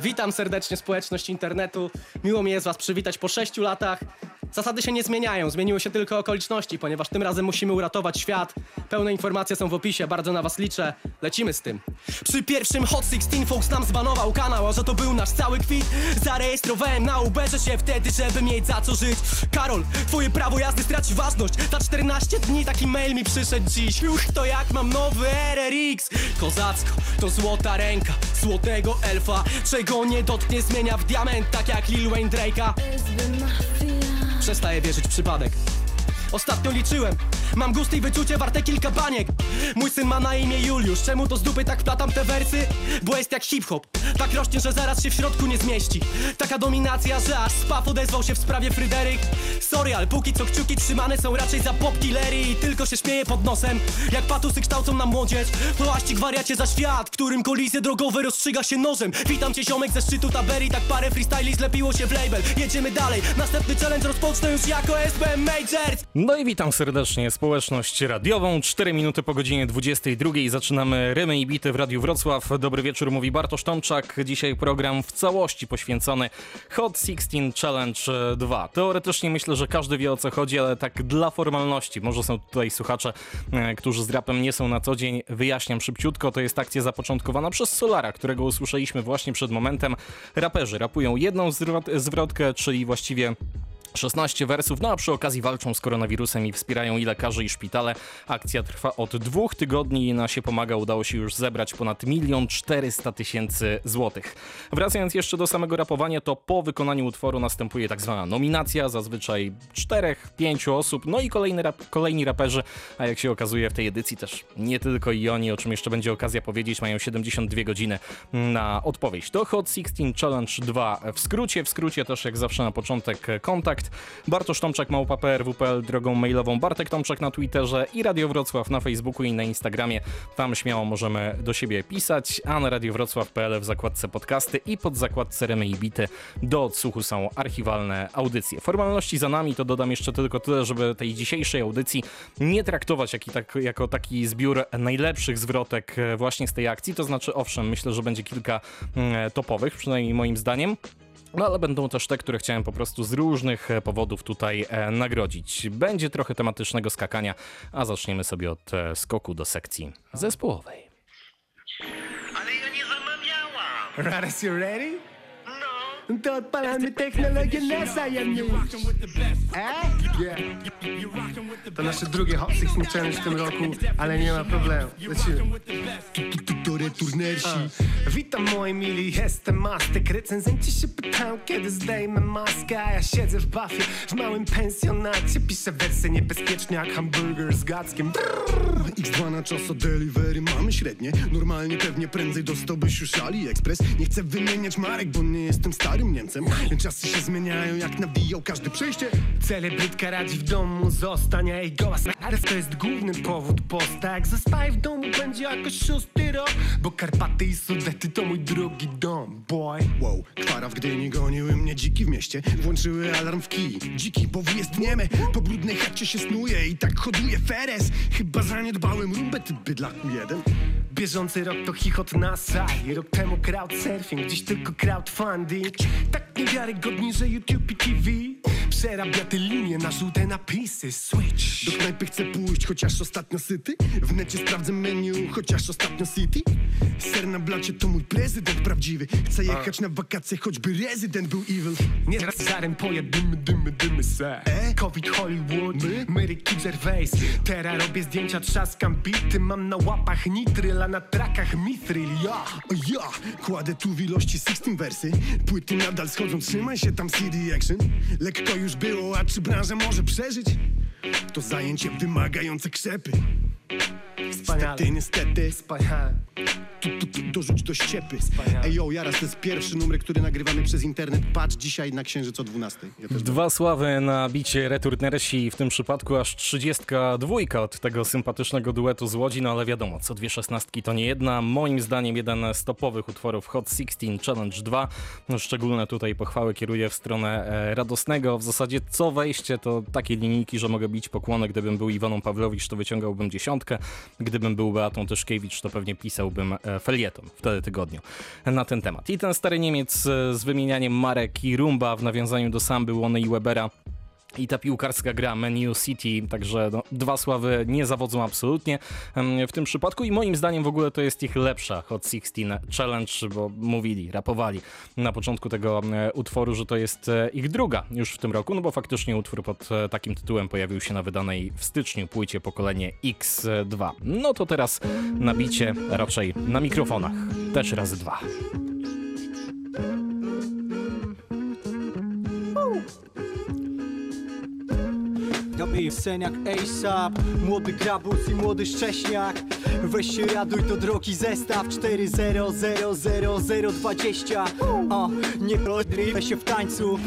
Witam serdecznie społeczność internetu. Miło mi jest Was przywitać po 6 latach. Zasady się nie zmieniają, zmieniły się tylko okoliczności, ponieważ tym razem musimy uratować świat. Pełne informacje są w opisie, bardzo na Was liczę. Lecimy z tym. Przy pierwszym Hot 16 Fox nam zbanował kanał, a że to był nasz cały kwit. Zarejestrowałem na Uberze się wtedy, żeby mieć za co żyć. Karol, twoje prawo jazdy straci ważność. Za 14 dni taki mail mi przyszedł dziś. Uch, to jak mam nowy RRX. Kozacko, to złota ręka, złotego elfa. Czego nie dotknie zmienia w diament, tak jak Lil Wayne Drake'a. Przestaję wierzyć w przypadek. Ostatnio liczyłem, mam gust i wyczucie warte kilka baniek. Mój syn ma na imię Juliusz, czemu to z dupy tak wplatam te wersy? Bo jest jak hip-hop, tak rośnie, że zaraz się w środku nie zmieści. Taka dominacja, że aż spaw odezwał się w sprawie Fryderyk. Sorry, ale póki co kciuki trzymane są raczej za pop killery I tylko się śmieje pod nosem, jak patusy kształcą na młodzież Płaścik wariacie za świat, którym kolizje drogowe rozstrzyga się nożem. Witam cię ziomek ze szczytu taberii, tak parę freestyli zlepiło się w label. Jedziemy dalej, następny challenge rozpocznę już jako SBM Majors No i witam serdecznie społeczność radiową. 4 minuty po godzinie 22 zaczynamy rymy i bity w Radiu Wrocław. Dobry wieczór, mówi Bartosz Tomczak. Dzisiaj program w całości poświęcony Hot 16 Challenge 2. Teoretycznie myślę, że każdy wie o co chodzi, ale tak dla formalności. Może są tutaj słuchacze, e, którzy z rapem nie są na co dzień. Wyjaśniam szybciutko. To jest akcja zapoczątkowana przez Solara, którego usłyszeliśmy właśnie przed momentem. Raperzy rapują jedną zwrot- zwrotkę, czyli właściwie 16 wersów, no a przy okazji walczą z koronawirusem i wspierają i lekarze i szpitale. Akcja trwa od dwóch tygodni i na się pomaga udało się już zebrać ponad milion 400 tysięcy złotych. Wracając jeszcze do samego rapowania, to po wykonaniu utworu następuje tak zwana nominacja, zazwyczaj 4-5 osób, no i kolejny rap, kolejni raperzy, a jak się okazuje w tej edycji też nie tylko i oni, o czym jeszcze będzie okazja powiedzieć, mają 72 godziny na odpowiedź. To Hot 16 Challenge 2 w skrócie, w skrócie też jak zawsze na początek kontakt. Bartosz Tomczak, małpa PRWPL drogą mailową, Bartek Tomczak na Twitterze i Radio Wrocław na Facebooku i na Instagramie. Tam śmiało możemy do siebie pisać, a na radiowrocław.pl w zakładce podcasty i pod zakładce Remy i Bity do odsłuchu są archiwalne audycje. Formalności za nami, to dodam jeszcze tylko tyle, żeby tej dzisiejszej audycji nie traktować jak, tak, jako taki zbiór najlepszych zwrotek e, właśnie z tej akcji, to znaczy owszem, myślę, że będzie kilka mm, topowych, przynajmniej moim zdaniem. No ale będą też te, które chciałem po prostu z różnych e, powodów tutaj e, nagrodzić. Będzie trochę tematycznego skakania, a zaczniemy sobie od e, skoku do sekcji zespołowej. Ale ja nie zamawiałam! Rares, you ready? No! To odpalamy technologię NASA, ja nie... E? Yeah. To nasze drugie Hot 16 Challenge w tym roku, ale nie ma problemu. Lecimy. Turnersi. Witam moi mili, jestem Mastek. Recenzenci się pytają, kiedy zdejmę maskę. A ja siedzę w bafie, w małym pensjonacie. Piszę wersy niebezpieczne jak hamburger z gackiem. X2 na czas o delivery mamy średnie Normalnie pewnie prędzej dostałbyś już AliExpress Nie chcę wymieniać marek, bo nie jestem starym Niemcem. Czasy się zmieniają jak nawijał każde przejście. Celebrytka radzi w domu zostań, jej goła. Ale to jest główny powód posta. Jak zostaje w domu będzie jakoś szósty rok. Bo Karpaty i Sudety to mój drugi dom, boy. Wow, kwara w Gdyni goniły mnie dziki w mieście. Włączyły alarm w kij Dziki, bo wyjezdniemy Po brudnej chacie się snuje i tak hoduje Feres. Chyba zaniedbałem rumbę, ty bydlaku jeden Bieżący rok to chichot na sali Rok temu crowdsurfing, dziś tylko crowdfunding Tak niewiarygodni, że YouTube i TV Przerabia te linie na żółte napisy. Switch. Do knajpy chcę pójść, chociaż ostatnio syty. W necie sprawdzę menu, chociaż ostatnio city. Ser na blacie to mój prezydent prawdziwy. Chcę jechać na wakacje, choćby rezydent był evil. Nieraz żarem poja dymy, dymy, dymy se. E? Covid Hollywood, My? Mary Kid Gervais Teraz robię zdjęcia, trzaskam bity. Mam na łapach nitryl, na trakach mithril, ja ja, kładę tu w ilości 16 wersy. Płyty nadal schodzą, trzymaj się tam CD Action. Lekko już było, a czy branża może przeżyć? To zajęcie wymagające krzepy Wspaniale. Niestety, niestety Wspaniale tu, tu, tu, dorzuć do ściepy Wspaniale. Ej yo, Jaras, to jest pierwszy numer, który nagrywamy przez internet Patrz dzisiaj na Księżyc o 12 ja też Dwa sławy na bicie Returnersi, w tym przypadku aż 32 od tego sympatycznego duetu z Łodzi, no ale wiadomo, co dwie szesnastki to nie jedna. Moim zdaniem jeden z topowych utworów Hot 16 Challenge 2. No, szczególne tutaj pochwały kieruję w stronę e, radosnego. W zasadzie co wejście to takie linijki, że mogę bić pokłony. Gdybym był Iwoną Pawlowicz, to wyciągałbym dziesiątkę. Gdybym był Beatą Tyszkiewicz, to pewnie pisałbym e, felieton w teletygodniu na ten temat. I ten stary Niemiec e, z wymienianiem marek i rumba w nawiązaniu do samby Łony i Webera i ta piłkarska gra Menu City, także no, dwa sławy nie zawodzą absolutnie w tym przypadku i moim zdaniem w ogóle to jest ich lepsza Hot 16 Challenge, bo mówili, rapowali na początku tego utworu, że to jest e, ich druga już w tym roku, no bo faktycznie utwór pod e, takim tytułem pojawił się na wydanej w styczniu płycie pokolenie X2. No to teraz na bicie, raczej na mikrofonach, też razy dwa. Dobry sceniak ASAP, młody grabus i młody szcześniak. Weź się raduj, to drogi zestaw. 400020 O, nie podrywaj się w tańcu.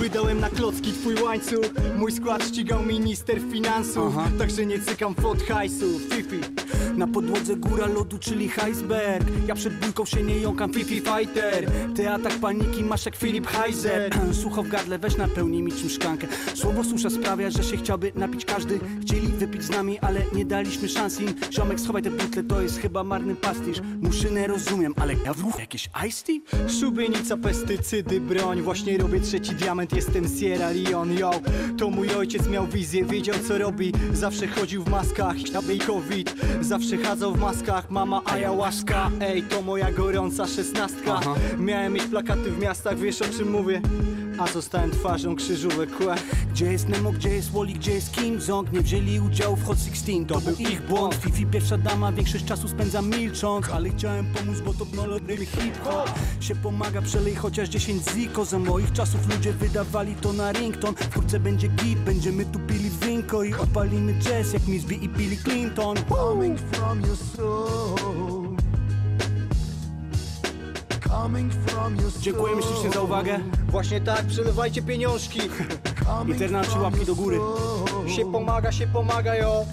Wydałem na klocki twój łańcuch. Mój skład ścigał minister finansów. Także nie cykam fot hajsu. Fifi. Na podłodze góra lodu, czyli iceberg Ja przed bójką się nie jąkam, Fifi fighter. Ty atak paniki masz jak Filip Heiser. Sucho w gardle, weź napełnij mi czym szklankę. Słowo susza sprawia, że się chciałby napić. Każdy Chcieli wypić z nami, ale nie daliśmy szans im. Ziomek schowaj te butle, to jest chyba marny pastisz. Muszynę rozumiem, ale ja w jakieś iced tea? Szubienica, pestycydy, broń. Właśnie robię trzeci diament, jestem Sierra Leone, yo. To mój ojciec miał wizję, wiedział co robi. Zawsze chodził w maskach, śniadej covid Zawsze chadzał w maskach, mama ayahuasca Ej, to moja gorąca szesnastka. Miałem mieć plakaty w miastach, wiesz o czym mówię a zostałem twarzą krzyżówek kłe. Gdzie jest Nemo, gdzie jest Wally, gdzie jest King Zong Nie wzięli udziału w Hot 16, to był ich błąd. Fifi pierwsza dama, większość czasu spędza milcząc. Ale chciałem pomóc, bo to nolodny hip-hop. Się pomaga, przelej chociaż 10 ziko. Za moich czasów ludzie wydawali to na rington W kurce będzie git, będziemy tu pili winko I odpalimy jazz jak Miss B i Billy Clinton. Coming from your soul. Dziękujemy ślicznie za uwagę? Właśnie tak, przelewajcie pieniążki. Internaci łapki do góry. Się pomaga, się pomaga, jo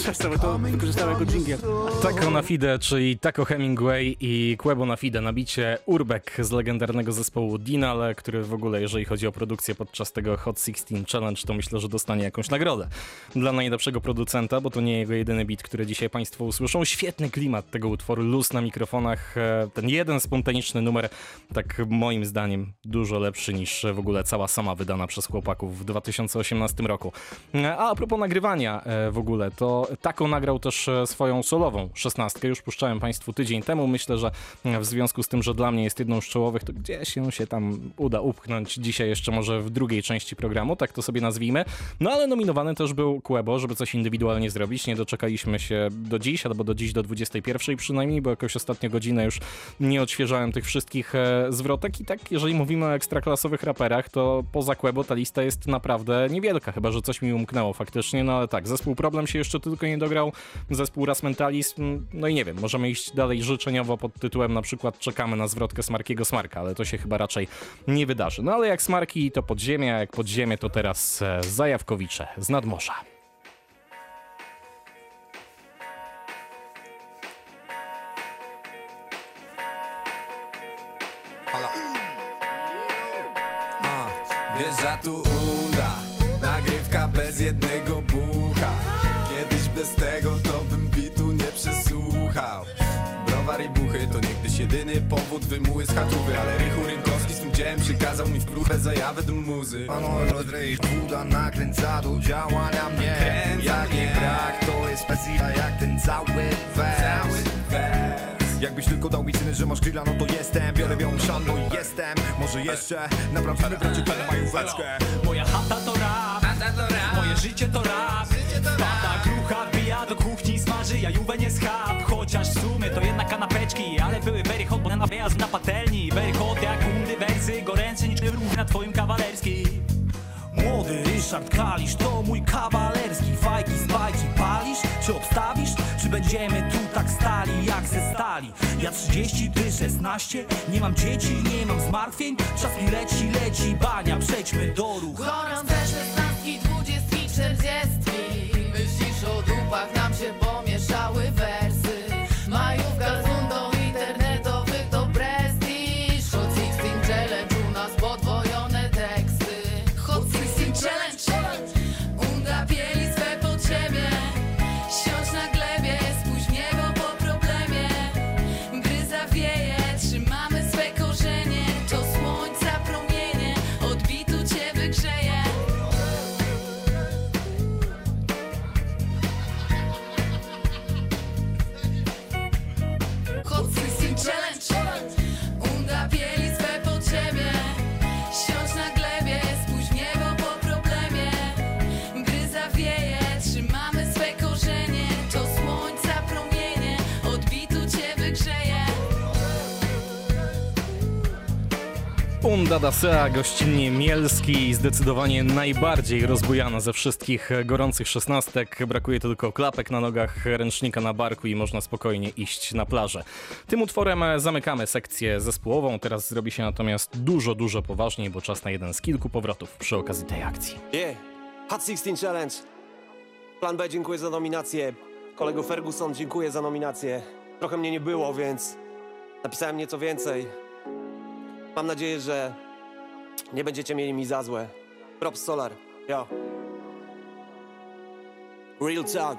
Przestań, to wykorzystałem jako dżingiel Taco na Fide, czyli Taco Hemingway i Quebo na Fide na bicie Urbek z legendarnego zespołu Dinale, który w ogóle, jeżeli chodzi o produkcję podczas tego Hot 16 Challenge, to myślę, że dostanie jakąś nagrodę dla najlepszego producenta, bo to nie jego jedyny beat, który dzisiaj Państwo usłyszą. Świetny klimat tego utworu, luz na mikrofonach, e, ten jeden spontaniczny numer, tak moim zdaniem dużo lepszy niż w ogóle cała sama wydana przez chłopaków w 2018 roku. E, A a propos nagrywania e, w ogóle, to Taco nagrał też e, swoją solową szesnastkę, już puszczałem Państwu tydzień temu. Myślę, że e, w związku z tym, że dla mnie jest jedną z czołowych, to gdzieś się się tam uda upchnąć dzisiaj jeszcze może w drugiej części programu, tak to sobie nazwijmy. No ale nominowany też był Quebo, żeby coś indywidualnie zrobić. Nie doczekaliśmy się do dziś, albo do dziś do 21 przynajmniej, bo jakoś ostatnio godzinę już nie odświeżałem tych wszystkich e, zwrotek i tak, jeżeli mówimy o ekstraklasowych raperach, to poza Quebo ta lista jest naprawdę niewielka, chyba, że coś mi umknęło faktycznie, no ale tak, zespół Problem się jeszcze tylko nie dograł, zespół Ras Mentalizm, no i nie wiem, możemy iść dalej życzeniowo pod tytułem na przykład czekamy na zwrotkę Smarkiego Smarka, ale to się chyba raczej nie wydarzy. No ale jak Smarki to podziemie, a jak podziemie to teraz e, Zajawkowicze z nadmorza. Wieża Bez tego to bym bitu nie przesłuchał. Browar i buchy to niegdyś jedyny powód wymuły z chatówy Ale Rychu Rynkowski z tym dziełem przykazał mi w próbę zajawę do muzy. Pano Rodrej, buda nakręca do działania mnie. Kręca Jak nie brak, to jest pasja jak ten cały wers. Wers. Jakbyś tylko dał mi syny, że masz grilla, no to jestem. Biorę białą szanną i jestem. Może jeszcze naprawimy bracie tę majóweczkę Moja chata to rap, moje życie to rap. Pada grucha, bija do kuchni, smaży jajówę nie schab. Chociaż w sumie to jednak kanapeczki Ale były very hot, bo na wyjazd na patelni. Very hot jak undy wersy Goręce niż ruch na twoim kawalerski. Młody Ryszard Kalisz to mój kawalerski. Fajki z bajki palisz, czy obstawisz? Czy będziemy tu tak stali jak ze stali? Ja 30, ty 16 Nie mam dzieci, nie mam zmartwień. Czas mi leci, leci bania. Przejdźmy do ruchu. Gorące szesnastki, dwudziestki, czterdziestki so Unda Dasea, gościnnie Mielski, zdecydowanie najbardziej rozbujana ze wszystkich gorących szesnastek. Brakuje tylko klapek na nogach, ręcznika na barku i można spokojnie iść na plażę. Tym utworem zamykamy sekcję zespołową. Teraz zrobi się natomiast dużo, dużo poważniej, bo czas na jeden z kilku powrotów przy okazji tej akcji. Yeah, Hot 16 Challenge. Plan B, dziękuję za nominację. Kolego Ferguson, dziękuję za nominację. Trochę mnie nie było, więc napisałem nieco więcej. Mam nadzieję, że nie będziecie mieli mi za złe. Props Solar, yo. Real talk.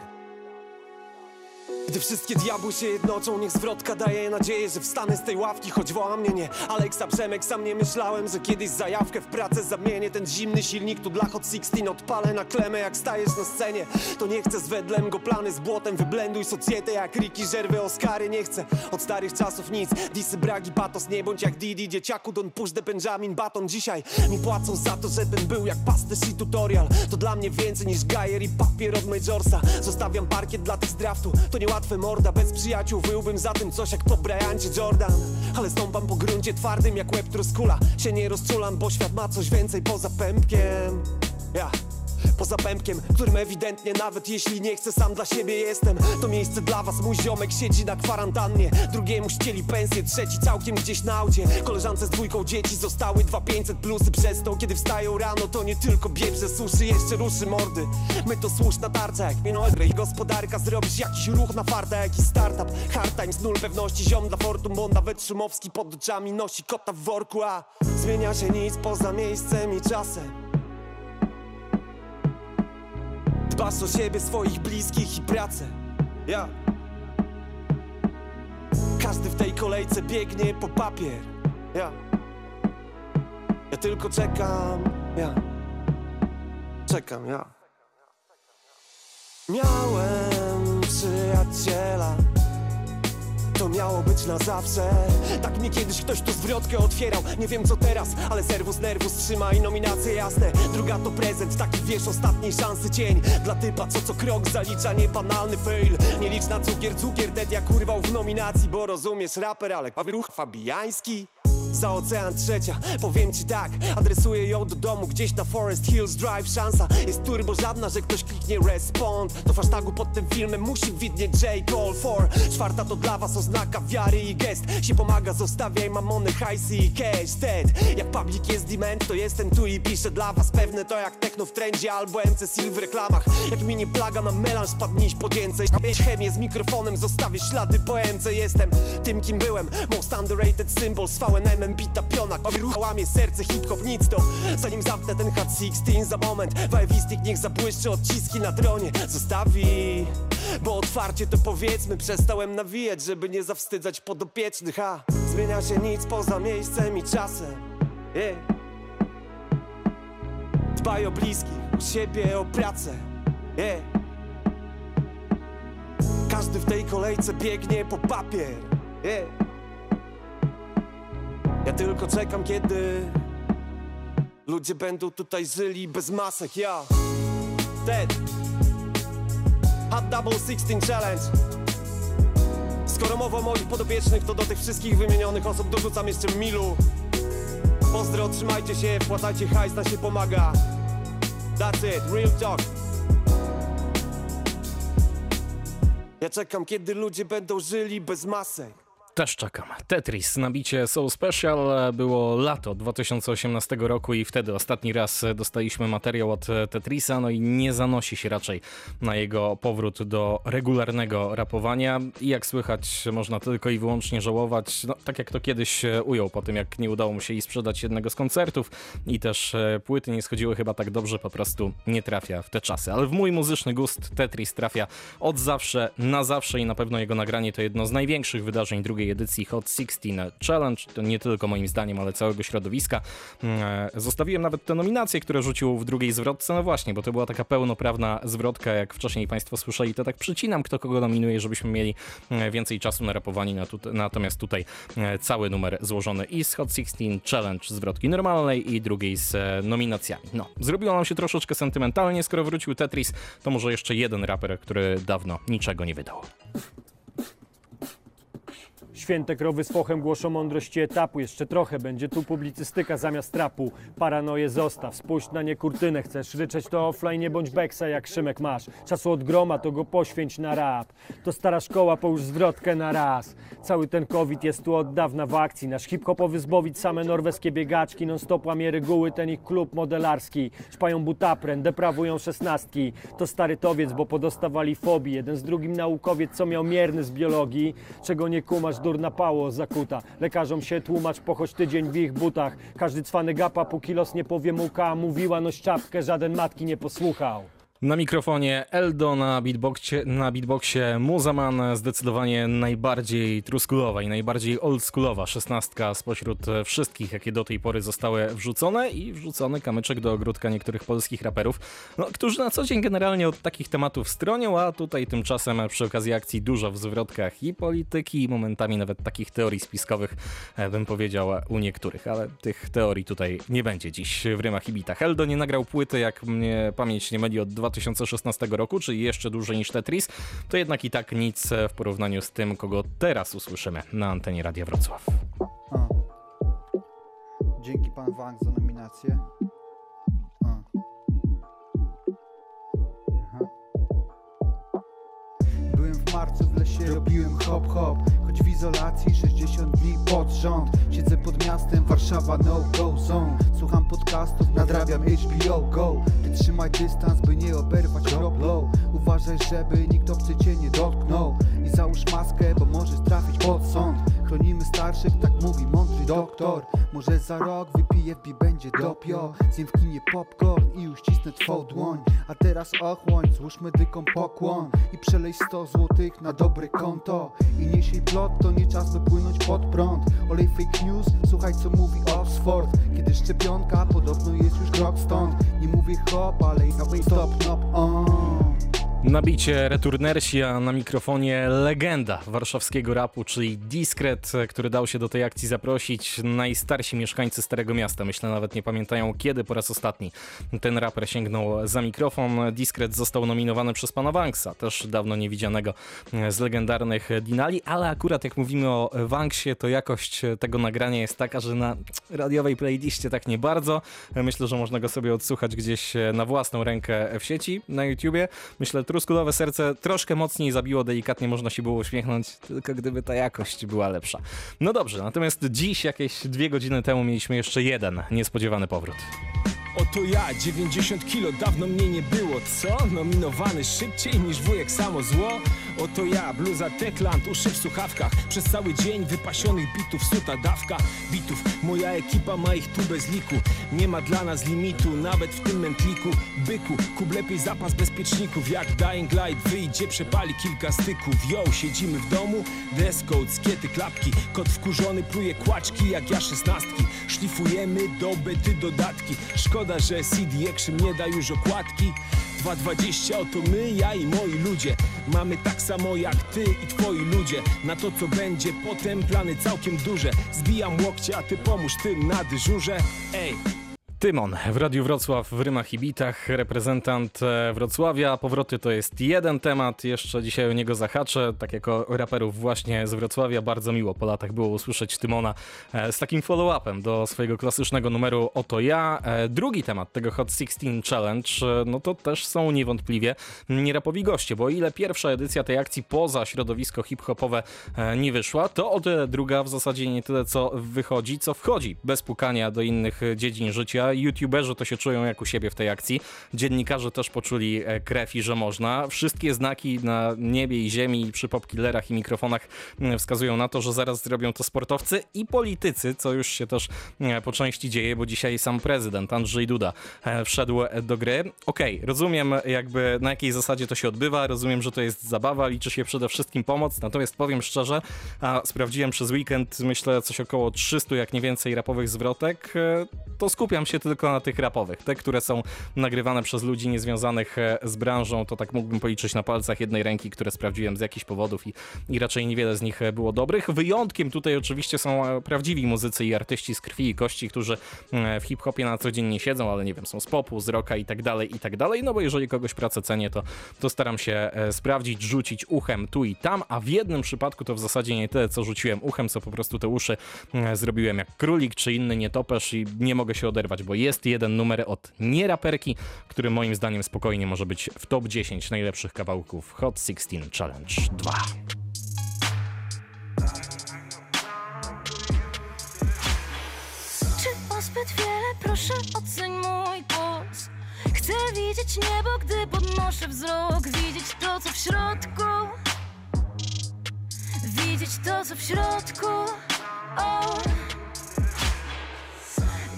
Gdy wszystkie diabły się jednoczą, niech zwrotka daje nadzieję, że wstanę z tej ławki, choć woła mnie nie. Aleksa Przemek, sam nie myślałem, że kiedyś zajawkę w pracę zamienię. Ten zimny silnik tu dla Hot 16 odpalę na klemę jak stajesz na scenie. To nie chcę z wedlem go plany z błotem, wyblenduj socjetę jak Ricky Żerwy, Oscary. Nie chcę od starych czasów nic, disy, bragi, patos Nie bądź jak Didi, dzieciaku, Don push the Benjamin Baton Dzisiaj mi płacą za to, żebym był jak pasterz i tutorial. To dla mnie więcej niż gajer i papier od Majorsa. Zostawiam parkiet dla tych z draftu, to niełatwe morda Bez przyjaciół wyłbym za tym coś jak po Bryancie Jordan. Ale stąpam po gruncie twardym jak łeb truskula. Się nie rozczulam, bo świat ma coś więcej poza pępkiem. Ja Poza pępkiem, którym ewidentnie nawet jeśli nie chcę sam dla siebie jestem. To miejsce dla was, mój ziomek siedzi na kwarantannie. Drugiemu ścieli pensję, trzeci całkiem gdzieś na aucie. Koleżance z dwójką dzieci zostały dwa 500 plusy przez to Kiedy wstają rano to nie tylko biebrze suszy, jeszcze ruszy mordy. My to słuszna tarcza, jak minął i gospodarka Zrobisz jakiś ruch na farta, jakiś startup. Hard times, nul pewności, ziom dla fortun Bo nawet Szumowski pod oczami nosi kota w worku A zmienia się nic poza miejscem i czasem Dbasz o siebie, swoich bliskich i pracę. Ja. Każdy w tej kolejce biegnie po papier. Ja. Ja tylko czekam. Ja. Czekam, ja. Miałem przyjaciela to miało być na zawsze. Tak mnie kiedyś ktoś tu zwrotkę otwierał. Nie wiem co teraz, ale serwus nerwus trzyma i nominacje jasne. Druga to prezent, taki wiesz ostatniej szansy cień. Dla typa co co krok zalicza niebanalny fail. Nie licz na cukier, cukier dead jak urwał w nominacji Bo rozumiesz raper, ale ruch fabiański. Za ocean trzecia, powiem ci tak Adresuję ją do domu gdzieś na Forest Hills Drive. Szansa jest turbo żadna, że ktoś kliknie respond Do hashtagu pod tym filmem musi widnieć J. Call for Czwarta to dla was oznaka wiary i gest. Się pomaga, zostawiaj mamony, hajsy i cash. Ted, jak public jest demand, to jestem tu i piszę dla was Pewne to jak techno w trendzie albo Sil w reklamach. Jak mi nie plaga na melanż, spadniś po dzięce Mieć chemię z mikrofonem, zostawię ślady po MC Jestem tym kim byłem, most underrated symbol z VNM bita piona. Ruchała mnie serce hip-hop, nic to. Zanim zamknę ten hat 16 za moment. Wajwistik niech zabłyszczy odciski na tronie Zostawi Bo otwarcie to powiedzmy Przestałem nawijać, żeby nie zawstydzać podopiecznych A zmienia się nic poza miejscem i czasem yeah. Dbaj o bliskich, o siebie, o pracę yeah. Każdy w tej kolejce biegnie po papier yeah. Ja tylko czekam, kiedy ludzie będą tutaj żyli bez masek. Ja, Ted, Hot Double 16 Challenge. Skoro mowa o moich podopiecznych, to do tych wszystkich wymienionych osób dorzucam jeszcze Milu. Pozdro, trzymajcie się, wpłacajcie hajs, na się pomaga. That's it, real talk. Ja czekam, kiedy ludzie będą żyli bez masek. Też czekam. Tetris, nabicie Soul Special było lato 2018 roku i wtedy ostatni raz dostaliśmy materiał od Tetrisa, no i nie zanosi się raczej na jego powrót do regularnego rapowania i jak słychać można tylko i wyłącznie żałować, no, tak jak to kiedyś ujął po tym jak nie udało mu się i sprzedać jednego z koncertów i też płyty nie schodziły chyba tak dobrze, po prostu nie trafia w te czasy. Ale w mój muzyczny gust Tetris trafia od zawsze, na zawsze i na pewno jego nagranie to jedno z największych wydarzeń drugiej edycji Hot 16 Challenge. To nie tylko moim zdaniem, ale całego środowiska. Zostawiłem nawet te nominacje, które rzucił w drugiej zwrotce. No właśnie, bo to była taka pełnoprawna zwrotka, jak wcześniej Państwo słyszeli, to tak przycinam, kto kogo nominuje, żebyśmy mieli więcej czasu na rapowanie. Natomiast tutaj cały numer złożony i z Hot 16 Challenge zwrotki normalnej i drugiej z nominacjami. No, zrobiło nam się troszeczkę sentymentalnie, skoro wrócił Tetris, to może jeszcze jeden raper, który dawno niczego nie wydał. Święte krowy z fochem głoszą mądrości etapu. Jeszcze trochę będzie tu publicystyka zamiast trapu. Paranoję zostaw, spójrz na nie kurtynę. Chcesz ryczeć to offline, nie bądź beksa jak Szymek masz. Czasu od groma to go poświęć na rap. To stara szkoła, połóż zwrotkę na raz. Cały ten covid jest tu od dawna w akcji. Nasz hip-hopowy zbowit, same norweskie biegaczki. Non stop łamie reguły, ten ich klub modelarski. Szpają butapren, deprawują szesnastki. To stary towiec, bo podostawali fobii. Jeden z drugim naukowiec, co miał mierny z biologii. Czego nie kumasz, durna pało zakuta. Lekarzom się tłumacz, pochodź tydzień w ich butach. Każdy cwany gapa, póki los nie powie muka. Mówiła noś czapkę, żaden matki nie posłuchał. Na mikrofonie Eldo, na beatboxie, na beatboxie Muzaman, zdecydowanie najbardziej truskulowa i najbardziej oldschoolowa szesnastka spośród e, wszystkich, jakie do tej pory zostały wrzucone i wrzucony kamyczek do ogródka niektórych polskich raperów, no, którzy na co dzień generalnie od takich tematów stronią, a tutaj tymczasem przy okazji akcji dużo w zwrotkach i polityki i momentami nawet takich teorii spiskowych, e, bym powiedział, u niektórych, ale tych teorii tutaj nie będzie dziś w rymach i bitach. Eldo nie nagrał płyty, jak mnie pamięć nie myli, od 2016 roku, czyli jeszcze dłużej niż Tetris, to jednak i tak nic w porównaniu z tym, kogo teraz usłyszymy na antenie Radia Wrocław. A. Dzięki pan Wang za nominację. Byłem w marcu lesie, robiłem hop hop. Choć w izolacji 60 dni pod rząd. Siedzę pod miastem, Warszawa no go zone. Słucham podcastów, nadrabiam HBO go. Ty trzymaj dystans, by nie oberwać rob low Uważaj, żeby nikt obcy cię nie dotknął I załóż maskę, bo możesz trafić pod sąd. Chronimy starszych, tak mówi mądry doktor. Może za rok wypiję w będzie dopio. Zjem w kinie popcorn i uścisnę twą dłoń. A teraz ochłoń, złóż medykom pokłon. I przelej 100 złotych na dobre konto. I nieś jej plot, to nie czas by płynąć pod prąd. Olej fake news, słuchaj co mówi Oxford. Kiedy szczepionka, podobno jest już krok stąd. Nie mówię hop, ale i stop, nop, on Nabicie Returnersi, a na mikrofonie legenda warszawskiego rapu, czyli Diskret, który dał się do tej akcji zaprosić. Najstarsi mieszkańcy Starego Miasta, myślę nawet nie pamiętają kiedy po raz ostatni ten raper sięgnął za mikrofon. Diskret został nominowany przez pana Wanksa, też dawno niewidzianego z legendarnych Dinali, ale akurat jak mówimy o Wanksie, to jakość tego nagrania jest taka, że na radiowej playliście tak nie bardzo. Myślę, że można go sobie odsłuchać gdzieś na własną rękę w sieci, na YouTubie. Myślę, truskulowe serce troszkę mocniej zabiło, delikatnie można się było uśmiechnąć, tylko gdyby ta jakość była lepsza. No dobrze, natomiast dziś, jakieś dwie godziny temu, mieliśmy jeszcze jeden niespodziewany powrót. Oto ja, 90 kilo, dawno mnie nie było, co? Nominowany szybciej niż wujek samo zło? Oto ja, bluza Techland, uszy w słuchawkach. Przez cały dzień wypasionych bitów, suta dawka bitów. Moja ekipa ma ich tu bez liku. Nie ma dla nas limitu, nawet w tym mętliku. Byku, kub lepiej zapas bezpieczników. Jak Dying Light wyjdzie, przepali kilka styków. Yo, siedzimy w domu, dress code, skiety, klapki. Kot wkurzony pluje kłaczki jak ja szesnastki. Szlifujemy do bety dodatki. Szkoda, że CD Action nie da już okładki. 2.20 oto my, ja i moi ludzie. Mamy tak samo jak ty i twoi ludzie Na to co będzie potem. Plany całkiem duże. Zbijam łokcie, a ty pomóż tym na dyżurze Ej, Tymon w Radiu Wrocław w Rymach i Bitach, reprezentant e, Wrocławia. Powroty to jest jeden temat, jeszcze dzisiaj o niego zahaczę. Tak jako raperów właśnie z Wrocławia bardzo miło po latach było usłyszeć Tymona e, z takim follow-upem do swojego klasycznego numeru Oto ja. E, Drugi temat tego Hot 16 Challenge, no to też są niewątpliwie nierapowi goście, bo o ile pierwsza edycja tej akcji poza środowisko hip-hopowe nie wyszła, to o tyle druga w zasadzie nie tyle co wychodzi, co wchodzi bez pukania do innych dziedzin życia youtuberzy to się czują jak u siebie w tej akcji. Dziennikarze też poczuli e, krew i że można. Wszystkie znaki na niebie i ziemi przy popkillerach i mikrofonach mm, wskazują na to, że zaraz zrobią to sportowcy i politycy, co już się też e, po części dzieje, bo dzisiaj sam prezydent Andrzej Duda e, wszedł do gry. Okej, okay, rozumiem jakby na jakiej zasadzie to się odbywa, rozumiem, że to jest zabawa, liczy się przede wszystkim pomoc, natomiast powiem szczerze, a sprawdziłem przez weekend, myślę coś około 300, jak nie więcej rapowych zwrotek, to skupiam się tylko na tych rapowych. Te, które są nagrywane przez ludzi niezwiązanych e, z branżą, to tak mógłbym policzyć na palcach jednej ręki, które sprawdziłem z jakichś powodów i, i raczej niewiele z nich e, było dobrych. Wyjątkiem tutaj oczywiście są e, prawdziwi muzycy i artyści z krwi i kości, którzy w hip-hopie na co dzień nie siedzą, ale nie wiem, są z popu, z rocka i tak dalej, i tak dalej. No bo jeżeli kogoś pracę cenię, to, to staram się sprawdzić, rzucić uchem tu i tam, a w jednym przypadku to w zasadzie nie tyle, co rzuciłem uchem, co po prostu te uszy zrobiłem jak królik czy inny nietoperz i nie mogę się oderwać, bo jest jeden numer od nieraperki, który moim zdaniem spokojnie może być w top 10 najlepszych kawałków Hot 16 Challenge 2. Czy o zbyt wiele? Proszę oceń mój głos Chcę widzieć niebo, gdy podnoszę wzrok Widzieć to, co w środku Widzieć to, co w środku o.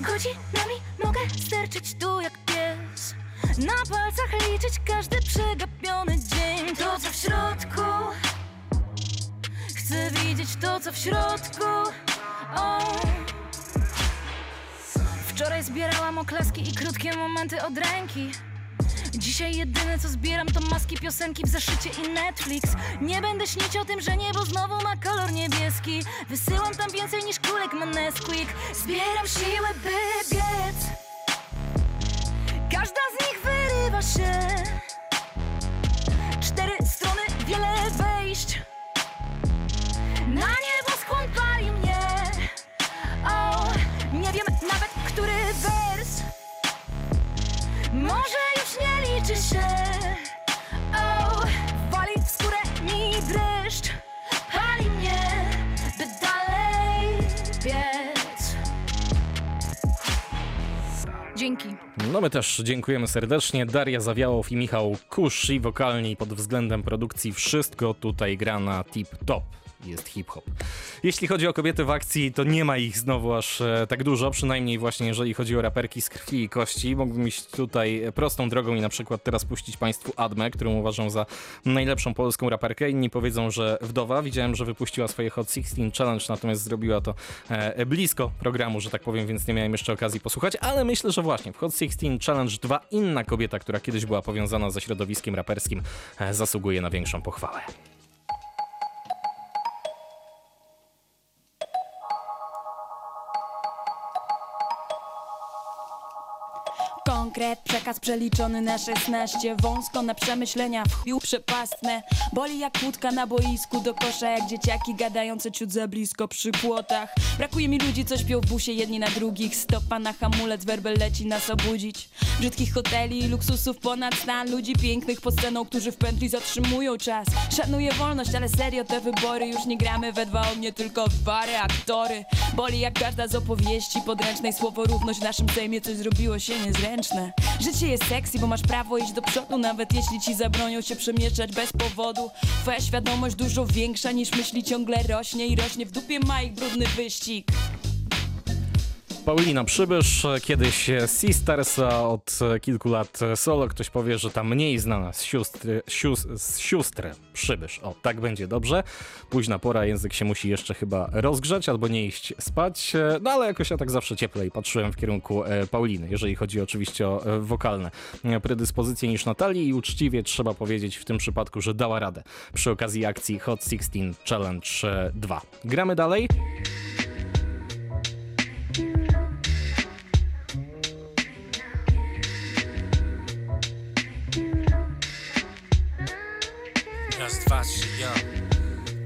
Godzinami mogę sterczyć tu jak pies. Na palcach liczyć każdy przegapiony dzień. To, co w środku. Chcę widzieć to, co w środku. Wczoraj zbierałam oklaski i krótkie momenty od ręki Dzisiaj jedyne co zbieram to maski, piosenki w zeszycie i Netflix. Nie będę śnić o tym, że niebo znowu ma kolor niebieski. Wysyłam tam więcej niż kulek ma Nesquik Zbieram siłę, by biec. Każda z nich wyrywa się. Cztery strony, wiele wejść. Na nieboskłon pali mnie. O, Nie wiem nawet, Może już nie liczy się o, Wali w skórę mi dreszcz Pali mnie, by dalej biec Dzięki No my też dziękujemy serdecznie. Daria Zawiałow i Michał Kusz i wokalnie i pod względem produkcji wszystko tutaj gra na tip top. Jest hip-hop. Jeśli chodzi o kobiety w akcji, to nie ma ich znowu aż e, tak dużo, przynajmniej właśnie jeżeli chodzi o raperki z krwi i kości. Mógłbym iść tutaj prostą drogą i na przykład teraz puścić Państwu Admę, którą uważam za najlepszą polską raperkę. Inni powiedzą, że wdowa. Widziałem, że wypuściła swoje Hot 16 Challenge, natomiast zrobiła to e, blisko programu, że tak powiem, więc nie miałem jeszcze okazji posłuchać, ale myślę, że właśnie w Hot 16 Challenge 2 inna kobieta, która kiedyś była powiązana ze środowiskiem raperskim, e, zasługuje na większą pochwałę. Konkret, przekaz przeliczony na 16 Wąsko na przemyślenia, w chuju przepastne. Boli jak kłódka na boisku do kosza Jak dzieciaki gadające ciut za blisko przy płotach. Brakuje mi ludzi, co śpią w busie jedni na drugich. Stopa na hamulec, werbel leci nas obudzić. Brzydkich hoteli, luksusów ponad stan. Ludzi pięknych pod sceną, którzy w pętli zatrzymują czas. Szanuję wolność, ale serio te wybory Już nie gramy we dwa. Ognie, tylko w bary aktory. Boli jak każda z opowieści podręcznej. Słowo równość w naszym sejmie coś zrobiło się niezręczne Życie jest sexy, bo masz prawo iść do przodu Nawet jeśli ci zabronią się przemieszczać bez powodu. Twoja świadomość dużo większa niż myśli ciągle rośnie I rośnie w dupie ma ich brudny wyścig Paulina Przybysz, kiedyś Sisters, a od kilku lat solo. Ktoś powie, że ta mniej znana z sióstry, sióstr Przybysz. O, tak będzie dobrze. Późna pora, język się musi jeszcze chyba rozgrzać albo nie iść spać. No ale jakoś ja tak zawsze cieplej patrzyłem w kierunku e, Pauliny, jeżeli chodzi oczywiście o e, wokalne e, predyspozycje niż Natalii i uczciwie trzeba powiedzieć w tym przypadku, że dała radę przy okazji akcji Hot 16 Challenge 2. Gramy dalej.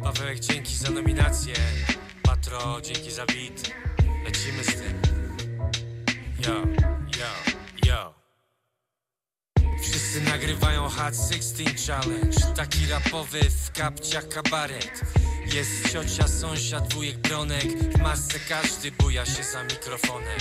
Pawełek, dzięki za nominację. Patro, dzięki za beat. Lecimy z tym. Yo, yo, yo. Wszyscy nagrywają Hot 16 Challenge. Taki rapowy w kapciach kabaret. Jest ciocia, sąsiad, wujek, bronek. W masce każdy buja się za mikrofonem.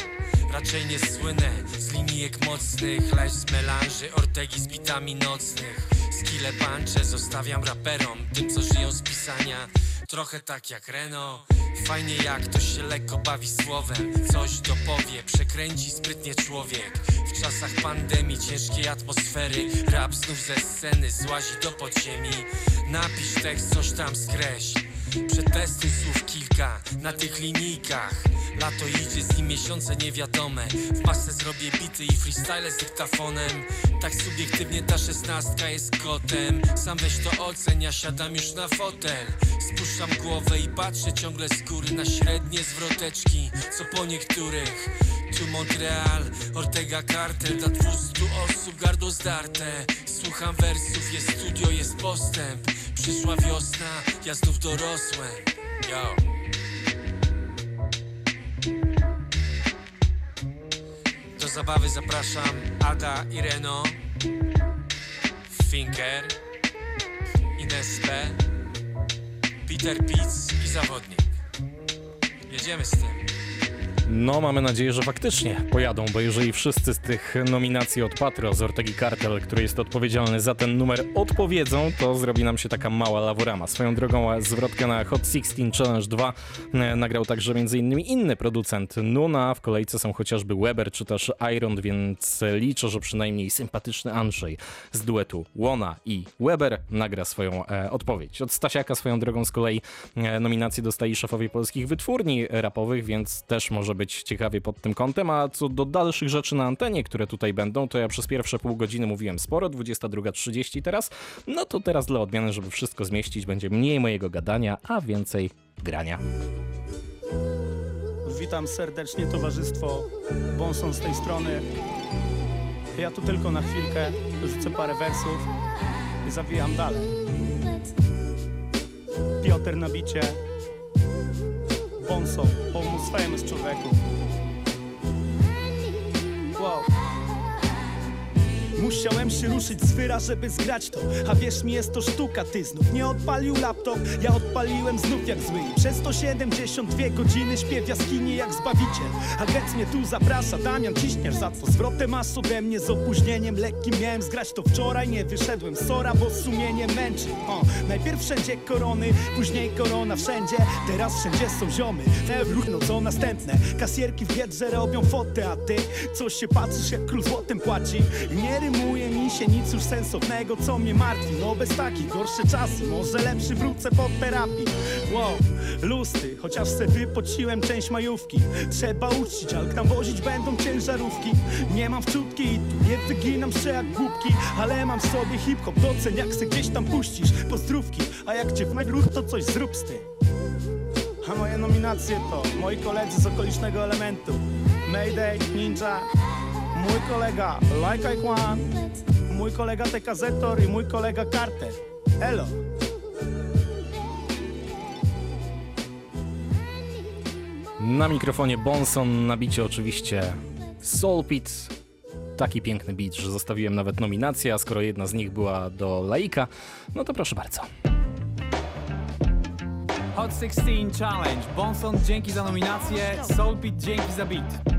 Raczej nie słynę z linijek mocnych. Lecz z melanży, ortegi z bitami nocnych Skille puncze zostawiam raperom Tym co żyją z pisania. Trochę tak jak Reno. Fajnie jak ktoś się lekko bawi słowem. Coś dopowie, przekręci sprytnie człowiek. W czasach pandemii, ciężkiej atmosfery Rap znów ze sceny złazi do podziemi. Napisz tekst, coś tam skreśl Przetestuj słów kilka na tych linijkach. Lato idzie, z nim miesiące niewiadome. W pasce zrobię bity i freestyle z dyktafonem. Tak subiektywnie ta szesnastka jest kotem. Sam weź to ocen, ja siadam już na fotel. Spuszczam głowę i patrzę ciągle z góry Na średnie zwroteczki, co po niektórych Tu Montreal, Ortega Cartel Dla 200 osób gardło zdarte. Słucham wersów, jest studio, jest postęp Przyszła wiosna, ja znów dorosłem Yo. Do zabawy zapraszam Ada i Reno Finker Ines P Peter Pitts i zawodnik Jedziemy z tym No, mamy nadzieję, że faktycznie pojadą, bo jeżeli wszyscy z tych nominacji od Patro z Ortegi Cartel, który jest odpowiedzialny za ten numer, odpowiedzą, to zrobi nam się taka mała laworama. Swoją drogą zwrotkę na Hot 16 Challenge 2 e, nagrał także m.in. inny producent Nuna, w kolejce są chociażby Weber czy też Iron, więc liczę, że przynajmniej sympatyczny Andrzej z duetu Łona i Weber nagra swoją e, odpowiedź. Od Stasiaka swoją drogą z kolei e, nominację dostali szefowie polskich wytwórni rapowych, więc też może być ciekawie pod tym kątem. A co do dalszych rzeczy na antenie, które tutaj będą, to ja przez pierwsze pół godziny mówiłem sporo, 22.30 teraz. No to teraz dla odmiany, żeby wszystko zmieścić, będzie mniej mojego gadania, a więcej grania. Witam serdecznie towarzystwo Bonson z tej strony. Ja tu tylko na chwilkę rzucę parę wersów i zawijam dalej. Piotr na bicie. Bonso, o most famous człowieku. Musiałem się ruszyć z wyra, żeby zgrać to. A wierz mi, jest to sztuka, ty znów nie odpalił laptop. Ja odpaliłem znów jak zły I przez to 72 godziny śpię w jaskini jak zbawiciel. A Gec mnie tu zaprasza, Damian ciśniesz za to. Zwrotem masz ode mnie z opóźnieniem lekkim. Miałem zgrać to wczoraj, nie wyszedłem Sora, bo sumienie męczy. O, Najpierw wszędzie korony, później korona wszędzie. Teraz wszędzie są ziomy Ruch, no co następne. Kasierki w biedrze robią fotę, a ty Coś się patrzysz jak król złotem płaci. I nie rymuje mi się nic już sensownego, co mnie martwi. No bez takich gorsze czasy, może lepszy wrócę po terapii. Wow, lusty, chociaż se wypociłem część majówki. Trzeba uczcić, ale tam wozić będą ciężarówki. Nie mam wczutki i tu nie wyginam się jak głupki Ale mam w sobie hip-hop, docen jak se gdzieś tam puścisz. Pozdrówki, a jak cię w nagród to coś zrób z tym. A moje nominacje to moi koledzy z okolicznego elementu. Mayday, Ninja, mój kolega Like I Kwan, mój kolega TKZ-tor i mój kolega Carter. Elo! Na mikrofonie Bonson, na bicie oczywiście Soulpit. Taki piękny beat, że zostawiłem nawet nominację, a skoro jedna z nich była do Laika, no to proszę bardzo. Hot 16 Challenge. Bonson, dzięki za nominację. Soulpit, dzięki za beat.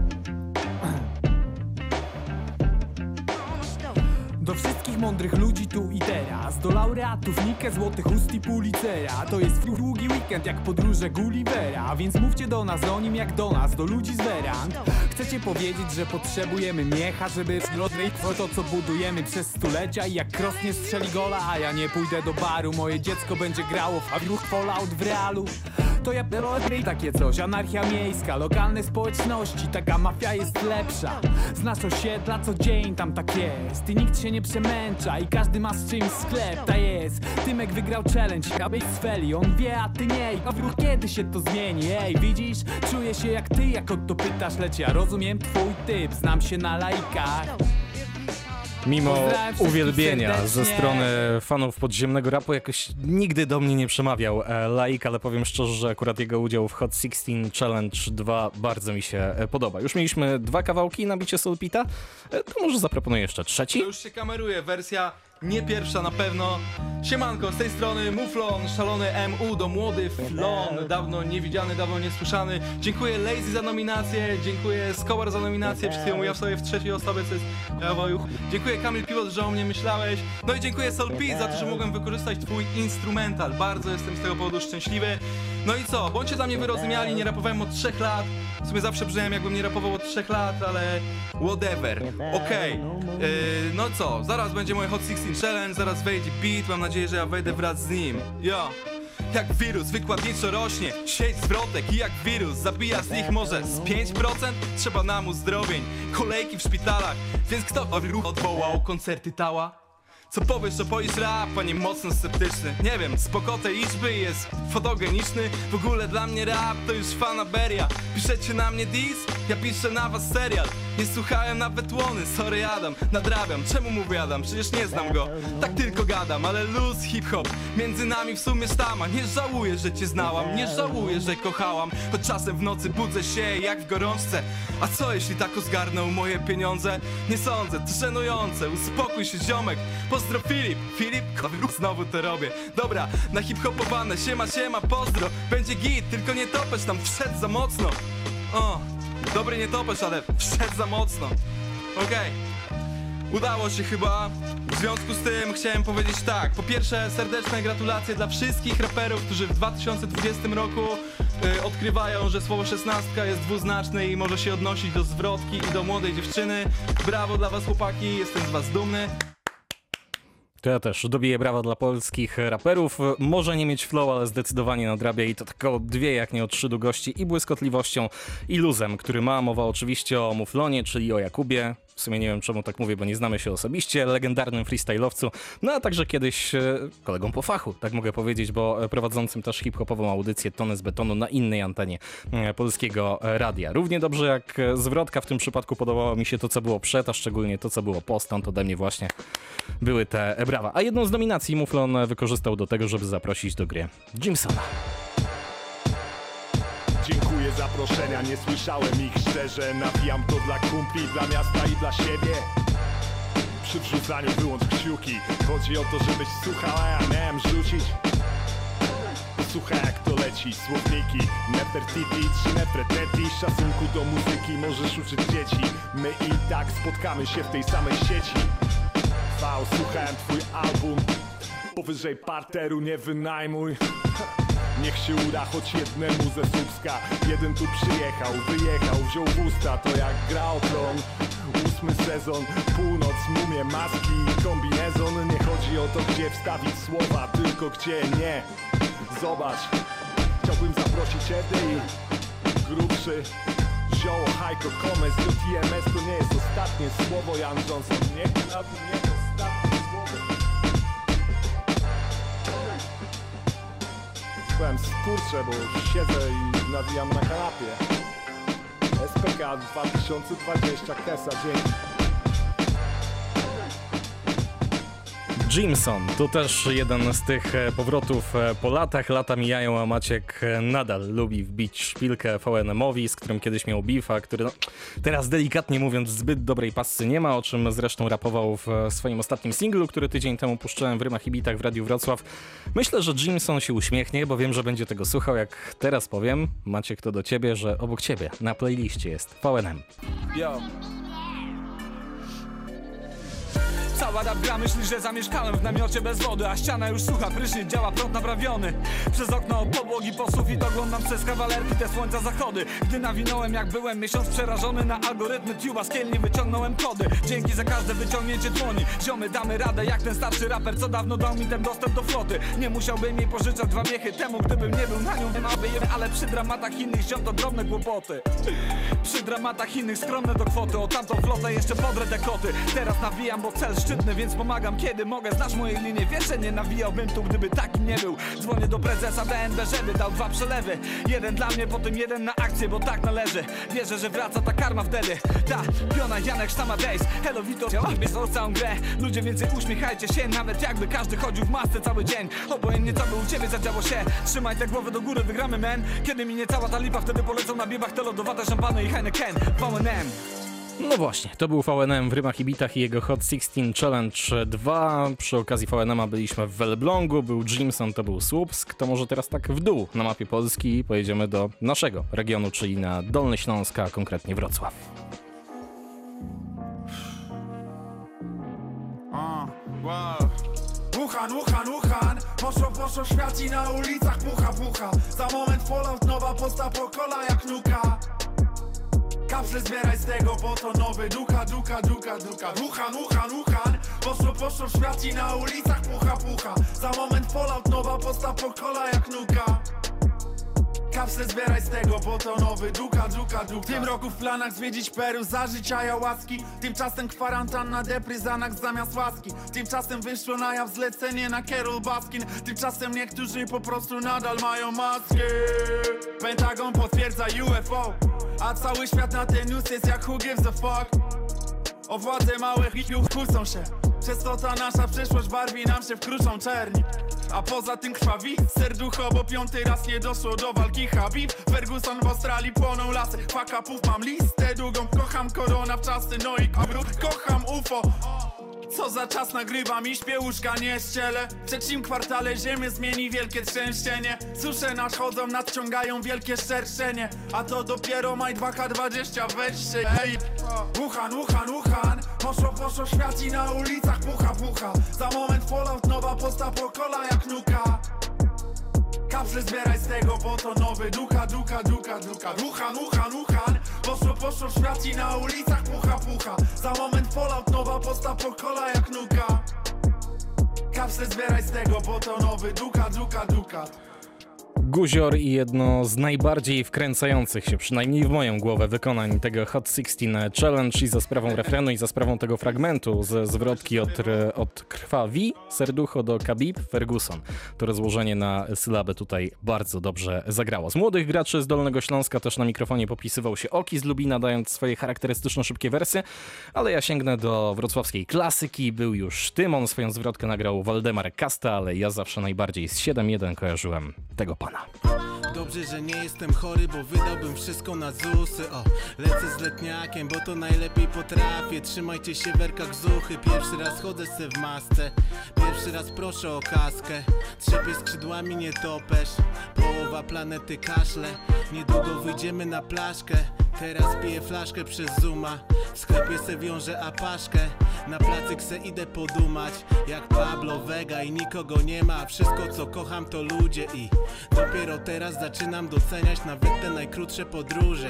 Do wszystkich mądrych ludzi tu i teraz Do laureatów Nikę, złotych ust i Pulitzera. To jest długi weekend jak podróże Gullivera Więc mówcie do nas o nim jak do nas, do ludzi z werand Chcecie powiedzieć, że potrzebujemy miecha, żeby zlotryć to co budujemy przez stulecia I jak Cross nie strzeli gola, a ja nie pójdę do baru Moje dziecko będzie grało w Fallout w realu to ja robię takie coś, anarchia miejska, lokalne społeczności, taka mafia jest lepsza. Znasz osiedla co dzień, tam tak jest. I nikt się nie przemęcza i każdy ma z czymś sklep, ta jest. Tymek wygrał challenge, być z Feli, on wie, a ty nie. I kiedy się to zmieni, ej, widzisz? Czuję się jak ty, jak o to pytasz, lecz ja rozumiem twój typ, znam się na laikach Mimo uwielbienia ze strony fanów podziemnego rapu jakoś nigdy do mnie nie przemawiał e, laik, ale powiem szczerze, że akurat jego udział w Hot 16 Challenge 2 bardzo mi się e, podoba. Już mieliśmy dwa kawałki na bicie Soulpita, e, to może zaproponuję jeszcze trzeci. To już się kameruje, wersja nie pierwsza na pewno. Siemanko, z tej strony Muflon, szalony MU do młody Flon, dawno niewidziany, dawno niesłyszany. Dziękuję Lazy za nominację, dziękuję Skowar za nominację, przed chwilą ja w sobie w trzeciej osobie, co jest Jawojuch. Dziękuję Kamil Piwot, że o mnie myślałeś. No i dziękuję Soul Pete za to, że mogłem wykorzystać twój instrumental. Bardzo jestem z tego powodu szczęśliwy. No i co, bądźcie dla mnie wyrozumiali, nie rapowałem od trzech lat. W sumie zawsze brzmiałem jakbym nie rapował od trzech lat, ale whatever. Okej, Yy, no co, zaraz będzie moje Hot 16 Challenge, zaraz wejdzie beat, mam nadzieję, że ja wejdę wraz z nim. Jo. Jak wirus wykładniczo rośnie Sieć zwrotek i jak wirus Zabija z nich może z 5% Trzeba nam uzdrowień Kolejki w szpitalach Więc kto odwołał koncerty Tała? Co powiesz o poisz rap, panie mocno sceptyczny Nie wiem, spoko te liczby jest fotogeniczny W ogóle dla mnie rap to już fanaberia Piszecie na mnie dis, ja piszę na was serial Nie słuchałem nawet łony, sorry Adam Nadrabiam, czemu mówię Adam, przecież nie znam go. Tak tylko gadam, ale luz hip-hop. Między nami w sumie sztama. Nie żałuję, że cię znałam, nie żałuję, że kochałam. Choć czasem w nocy budzę się jak w gorączce. A co jeśli tako zgarnął moje pieniądze? Nie sądzę, to żenujące, uspokój się ziomek. Pozdro Filip, Filip, znowu to robię. Dobra, na hip-hopowane, siema, siema, pozdro. Będzie git, tylko nie topesz tam, wszedł za mocno dobry nie topesz, ale wszedł za mocno Okej Udało się chyba. W związku z tym chciałem powiedzieć tak. Po pierwsze, serdeczne gratulacje dla wszystkich raperów, którzy w 2020 roku y, odkrywają, że słowo szesnastka jest dwuznaczne i może się odnosić do zwrotki i do młodej dziewczyny. Brawo dla was chłopaki, jestem z was dumny. To ja też dobiję brawa dla polskich raperów. Może nie mieć flow, ale zdecydowanie nadrabia i to tylko dwie, jak nie o trzy długości i błyskotliwością i luzem, który ma. Mowa oczywiście o Muflonie, czyli o Jakubie. W sumie nie wiem czemu tak mówię, bo nie znamy się osobiście, legendarnym freestyle'owcu, no a także kiedyś e, kolegą po fachu, tak mogę powiedzieć, bo e, prowadzącym też hip-hopową audycję Tony z betonu na innej antenie e, polskiego radia. Równie dobrze jak zwrotka w tym przypadku podobało mi się to, co było przed, a szczególnie to, co było po, stąd ode mnie właśnie były te brawa. A jedną z nominacji Muflon wykorzystał do tego, żeby zaprosić do gry Jimsona. Dziękuję za proszenia, nie słyszałem ich. Szczerze Nawijam to dla kumpli, dla miasta i dla siebie. Przy wrzucaniu wyłącz kciuki. Chodzi o to, żebyś słuchał, a ja miałem rzucić. Słuchaj jak to leci, słowniki Nefertiti czy Neferteti Szacunku do muzyki możesz uczyć dzieci. My i tak spotkamy się w tej samej sieci. V, słuchałem twój album. Powyżej parteru nie wynajmuj Niech się uda choć jednemu ze Słupska. Jeden tu przyjechał, wyjechał, wziął w usta. To jak gra o tron Ósmy sezon, północ, mumie, maski i kombinezon. Nie chodzi o to gdzie wstawić słowa, tylko gdzie nie. Zobacz, chciałbym zaprosić Edy grubszy Zioło, hajko, komes, do TMS to nie jest ostatnie słowo Jan Johnson, nie tym nie ostatnie Powiem skurczę, bo siedzę i nawijam na kanapie. SPK 2020 Kesa, dzięki Jimson to też jeden z tych e, powrotów e, po latach. Lata mijają, a Maciek e, nadal lubi wbić szpilkę VNM-owi, z którym kiedyś miał beefa, który no, teraz delikatnie mówiąc zbyt dobrej passy nie ma, o czym zresztą rapował w swoim ostatnim singlu, który tydzień temu puszczałem w Rymach i Bitach w Radiu Wrocław. Myślę, że Jimson się uśmiechnie, bo wiem, że będzie tego słuchał, jak teraz powiem. Maciek, to do ciebie, że obok ciebie na playliście jest VNM. Yo. Cała rap gra myśli, że zamieszkałem w namiocie bez wody A ściana już sucha, prysznic działa prąd naprawiony. Przez okno od podłogi po sufit oglądam przez kawalerki te słońca zachody. Gdy nawinąłem jak byłem miesiąc przerażony na algorytmy tuba z kielni wyciągnąłem kody. Dzięki za każde wyciągnięcie dłoni. Ziomy damy radę jak ten starszy raper co dawno dał mi ten dostęp do floty. Nie musiałbym jej pożyczać dwa miechy temu gdybym nie był na nią. Je, ale przy dramatach innych ziom to drobne kłopoty. Przy dramatach innych skromne do kwoty. O tamtą flotę jeszcze podrę dekoty Teraz nawijam, bo cel więc pomagam kiedy mogę. Znasz moje linie, wiesz, że nie nawijałbym tu, gdyby takim nie był. Dzwonię do prezesa DNB, żeby dał dwa przelewy. Jeden dla mnie, potem jeden na akcję, bo tak należy. Wierzę, że wraca ta karma wtedy Ta, piona Janek, Sztama Days. Hello, Vito, działamy z całą grę. Ludzie więcej uśmiechajcie się, nawet jakby każdy chodził w masce cały dzień. Obojętnie co by u ciebie zadziało się. Trzymaj te głowy do góry, wygramy men. Kiedy minie cała ta lipa, wtedy polecą na biebach te lodowate szampany i Heineken. VNM No właśnie, to był VNM w Rymach i Bitach i jego Hot 16 Challenge 2. Przy okazji VNM byliśmy w Elblągu, był Jimson, to był Słupsk. To może teraz tak w dół na mapie Polski pojedziemy do naszego regionu, czyli na Dolny Śląsk, a konkretnie Wrocław. A, wow. Wuhan, Wuhan, Wuhan Poszło, poszło świat i na ulicach pucha, pucha Za moment Fallout, nowa posta po kola jak nuka Kapsle zbieraj z tego, bo to nowy. Duka, duka, duka, duka Ruchan, ruchan, ruchan Poszło, poszło w świat i na ulicach pucha, pucha. Za moment fallout, nowa posta po kola jak nuka Kapsle zbieraj z tego, bo to nowy Duka, duka, duka. Tym roku w planach zwiedzić Peru, za życia jałaski. Tymczasem kwarantanna, depry, zanak zamiast łaski. Tymczasem wyszło na jaw zlecenie na Carol Baskin. Tymczasem niektórzy po prostu nadal mają maski. Pentagon potwierdza UFO A cały świat na ten news jest jak who gives a fuck. O władze małych ich kłócą się Przez to ta nasza przyszłość barwi nam się w kruszą czerni a poza tym krwawi serducho, bo piąty raz nie doszło do walki Habib Ferguson w Australii płoną lasy Fakapów mam listę długą. Kocham korona w czasy, no i kabru Kocham UFO co za czas nagrywam i śpię łóżka nie ściele. W trzecim kwartale ziemię zmieni wielkie trzęsienie. Susze nadchodzą, nadciągają wielkie szerszenie. A to dopiero maj 2K20 weź się, ej Wuhan, Wuhan, Wuhan. Poszło, poszło świat i na ulicach pucha, pucha. Za moment fallout, nowa posta po kola jak nuka Kapsle zbieraj z tego, bo to nowy. Duka, duka, duka, duka Wuhan, Wuhan, Wuhan Poszło, poszło świat i na ulicach pucha, pucha. Za moment fallout, nowa posta po kola jak nuka. Kapsle zbieraj z tego, bo to nowy. Duka, duka, duka Guzior i jedno z najbardziej wkręcających się, przynajmniej w moją głowę, wykonań tego Hot 16 Challenge i za sprawą refrenu i za sprawą tego fragmentu ze zwrotki od, od krwawi serducho do Khabib Ferguson. To rozłożenie na sylabę tutaj bardzo dobrze zagrało. Z młodych graczy z Dolnego Śląska też na mikrofonie popisywał się Oki z Lubina, dając swoje charakterystyczne szybkie wersy, ale ja sięgnę do wrocławskiej klasyki. Był już Tymon, swoją zwrotkę nagrał Waldemar Kasta, ale ja zawsze najbardziej z 7-1 kojarzyłem tego pana. Later. Dobrze, że nie jestem chory, bo wydałbym wszystko na ZUSy. O, lecę z letniakiem, bo to najlepiej potrafię. Trzymajcie się w werkach zuchy. Pierwszy raz chodzę se w masce. Pierwszy raz proszę o kaskę. Trzepię skrzydłami nie topesz Połowa planety kaszle. Niedługo wyjdziemy na plaszkę. Teraz piję flaszkę przez Zuma. W sklepie se wiążę apaszkę. Na placyk se idę podumać. Jak Pablo Vega i nikogo nie ma. Wszystko co kocham to ludzie i Dopiero teraz zaczynam doceniać nawet te najkrótsze podróże.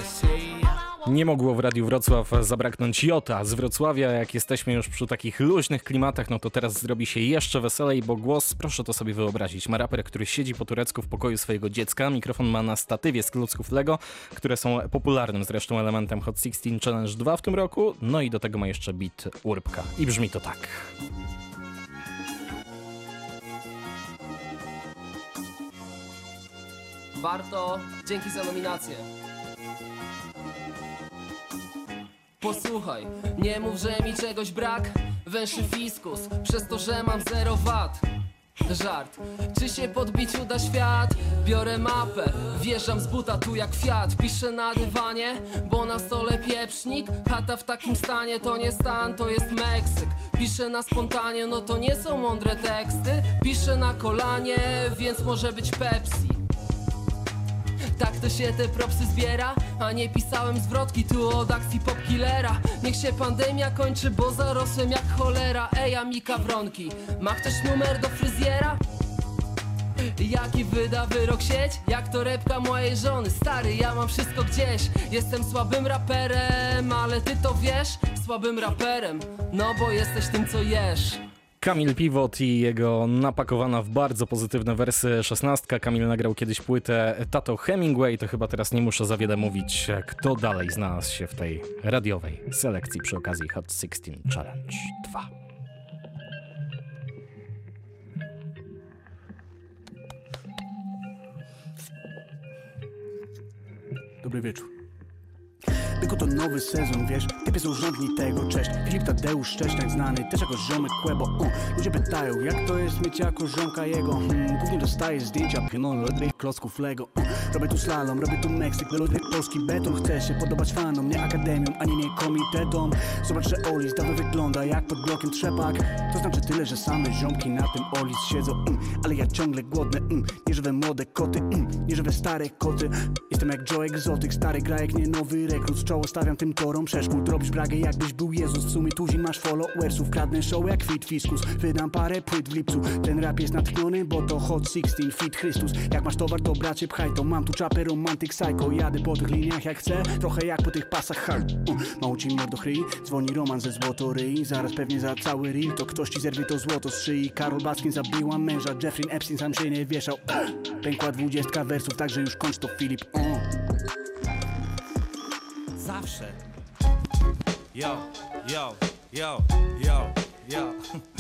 Nie mogło w Radiu Wrocław zabraknąć Jota z Wrocławia. Jak jesteśmy już przy takich luźnych klimatach, no to teraz zrobi się jeszcze weselej, bo głos, proszę to sobie wyobrazić, ma raper, który siedzi po turecku w pokoju swojego dziecka. Mikrofon ma na statywie z klocków Lego, które są popularnym zresztą elementem Hot 16 Challenge 2 w tym roku. No i do tego ma jeszcze beat Urbka. I brzmi to tak. Warto, dzięki za nominację. Posłuchaj, nie mów, że mi czegoś brak. Węszy fiskus, przez to, że mam zero wat Żart, czy się podbić uda świat? Biorę mapę, wjeżdżam z buta tu jak Fiat. Piszę na dywanie, bo na stole pieprznik. Chata w takim stanie to nie stan, to jest Meksyk. Piszę na spontanie, no to nie są mądre teksty. Piszę na kolanie, więc może być Pepsi tak to się te propsy zbiera A nie pisałem zwrotki tu od akcji popkillera Niech się pandemia kończy, bo zarosłem jak cholera Ej, Amika Wronki, ma ktoś numer do fryzjera? Jaki wyda wyrok sieć? Jak to repka mojej żony Stary, ja mam wszystko gdzieś Jestem słabym raperem, ale ty to wiesz? Słabym raperem, no bo jesteś tym co jesz Kamil Piwot i jego napakowana w bardzo pozytywne wersy szesnastka. Kamil nagrał kiedyś płytę Tato Hemingway, to chyba teraz nie muszę za wiele mówić, kto dalej znalazł się w tej radiowej selekcji przy okazji Hot 16 Challenge 2. Dobry wieczór. Tylko to nowy sezon, wiesz, typy są rządni tego, cześć. Filip Tadeusz Szcześniak znany, też jako ziomek Kłebo uh. Ludzie pytają, jak to jest mieć jako ziomka jego? Hmm, Głównie dostaję zdjęcia, pionon, lodrych klocków Lego. Uh. Robię tu slalom, robię tu Meksyk, lodrych polski beton. Chcę się podobać fanom, nie akademią, ani nie komitetom. Zobacz, że Olis dawno wygląda jak pod blokiem trzepak. To znaczy tyle, że same ziomki na tym Olis siedzą. Mm, Ale ja ciągle głodny, mm, nieżywe młode koty, mm, nieżywe stare koty. Jestem jak Joe Exotic, stary grajek, nie nowy rekrut, czoło postawiam tym torom przeszkód Robisz bragę jakbyś był Jezus. W sumie tuzin masz followersów Kradnę show jak fit fiskus. Wydam parę płyt w lipcu Ten rap jest natchniony, bo to hot 16 Fit Chrystus. Jak masz towar to bracie pchaj to. Mam tu czapę romantyk psycho. Jadę po tych liniach jak chcę Trochę jak po tych pasach. Hard uh, Mało ci mordo chryi Dzwoni Roman ze złotoryi. Zaraz pewnie za cały reel To ktoś ci zerwie to złoto z szyi. Karol Baskin zabiła męża Jeffrey Epstein sam się nie wieszał. Pękła dwudziestka wersów Także już kończ to Filip. Zawsze. Yo, yo, yo, yo, yo.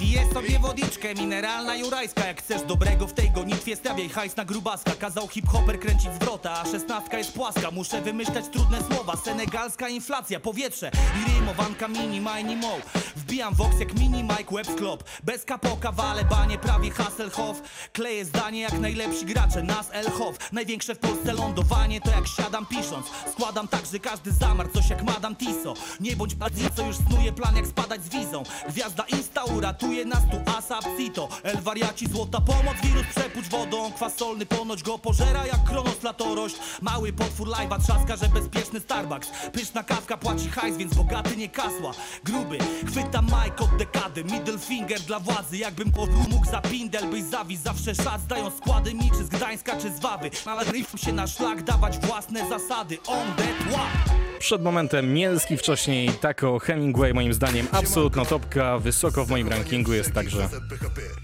Piję sobie wodiczkę, mineralna jurajska Jak chcesz dobrego w tej gonitwie Stawiaj hajs na grubaska. Kazał hip-hopper kręcić zwrota A szesnastka jest płaska. Muszę wymyślać trudne słowa. Senegalska inflacja, powietrze I mini, mini, mo. Wbijam vox jak mini Mike Web Klop. Bez kapoka, wale, banie, prawie Hasselhoff. Kleję zdanie jak najlepsi gracze Nas Elhoff. Największe w Polsce lądowanie To jak siadam pisząc. Składam tak, że każdy zamarł Coś jak Madame Tiso Nie bądź bardziej, co już snuje plan jak spadać z wizą. Gwiazda Insta uratuje nas tu ASAP Cito El wariaci, złota pomoc Wirus przepuć wodą. Kwas solny ponoć go pożera jak Kronos latorość Mały potwór live'a trzaska, że bezpieczny Starbucks. Pyszna kawka płaci hajs, więc bogaty nie kasła. Gruby, chwytam Mike od dekady. Middle finger dla władzy Jakbym mógł za pindel byś zawis Zawsze szat zdają składy mi Czy z Gdańska, czy z Wawy. Ale się na szlak dawać własne zasady. On that one Przed momentem Mielski, wcześniej Taco Hemingway, moim zdaniem absolutna topka. Wysoko w moim rankingu jest także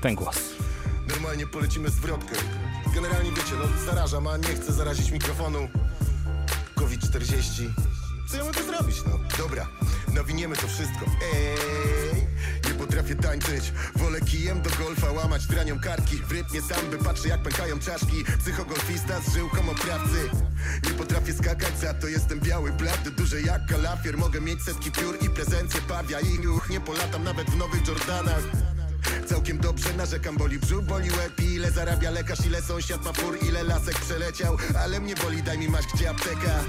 ten głos. Normalnie polecimy zwrotkę. Generalnie wiecie, no zarażam, a nie chcę zarazić mikrofonu. COVID-40. Co ja mogę zrobić, no? Dobra, nawiniemy to wszystko. Nie potrafię tańczyć. Wolę kijem do golfa łamać dranią kartki. W rytmie samby patrzę jak pękają czaszki. Psychogolfista z żyłką oprawcy. Nie potrafię skakać, za to jestem biały, blady, duży jak kalafier. Mogę mieć setki piór i prezencję pawia. I ruch nie polatam nawet w nowych Jordanach. Całkiem dobrze narzekam, boli brzuch, boli łeb ile zarabia lekarz, ile sąsiad ma fur, ile lasek przeleciał Ale mnie boli, daj mi masz gdzie apteka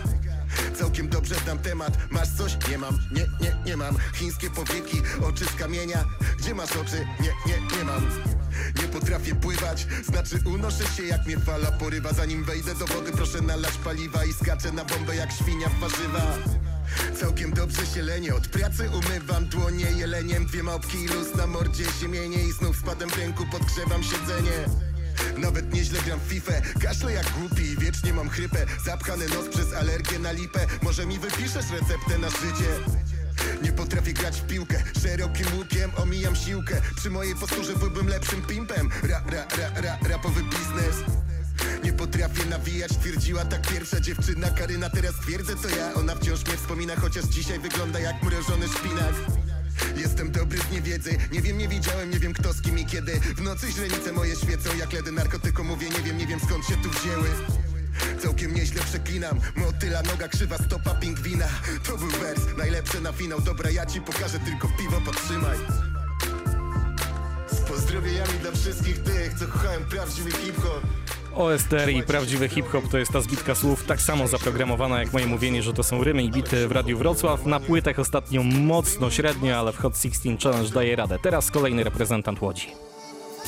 Całkiem dobrze znam temat, masz coś? Nie mam, nie, nie, nie mam. Chińskie powieki, oczy z kamienia. Gdzie masz oczy? Nie, nie, nie mam. Nie potrafię pływać, znaczy unoszę się jak mnie fala porywa. Zanim wejdę do wody proszę nalać paliwa I skaczę na bombę jak świnia w warzywa. Całkiem dobrze się lenię, od pracy umywam dłonie jeleniem. Dwie małpki i luz na mordzie siemienie I znów spadem w ręku podgrzewam siedzenie nawet nieźle gram w FIFA. Kaszlę jak głupi i wiecznie mam chrypę. Zapchany nos przez alergię na lipę. Może mi wypiszesz receptę na życie nie potrafię grać w piłkę. Szerokim łukiem omijam siłkę. Przy mojej posturze byłbym lepszym pimpem. Ra, ra, ra, ra, rapowy biznes. Nie potrafię nawijać, twierdziła tak pierwsza dziewczyna. Karyna Teraz twierdzę to ja, ona wciąż mnie wspomina Chociaż dzisiaj wygląda jak mrożony szpinak Jestem dobry z niewiedzy, nie wiem, nie widziałem, nie wiem kto z kim i kiedy. W nocy źrenice moje świecą jak ledy narkotyku. Mówię Nie wiem, nie wiem skąd się tu wzięły. Całkiem nieźle przeklinam. Motyla, noga, krzywa, stopa, pingwina. To był wers, najlepszy na finał. Dobra, ja ci pokażę, tylko piwo podtrzymaj. Z pozdrowieniami dla wszystkich tych, co kochają prawdziwy hip-hop OSTR i prawdziwy hip-hop to jest ta zbitka słów tak samo zaprogramowana jak moje mówienie, że to są rymy i bity w Radiu Wrocław. Na płytach ostatnio mocno średnio, ale w Hot 16 Challenge daje radę. Teraz kolejny reprezentant Łodzi.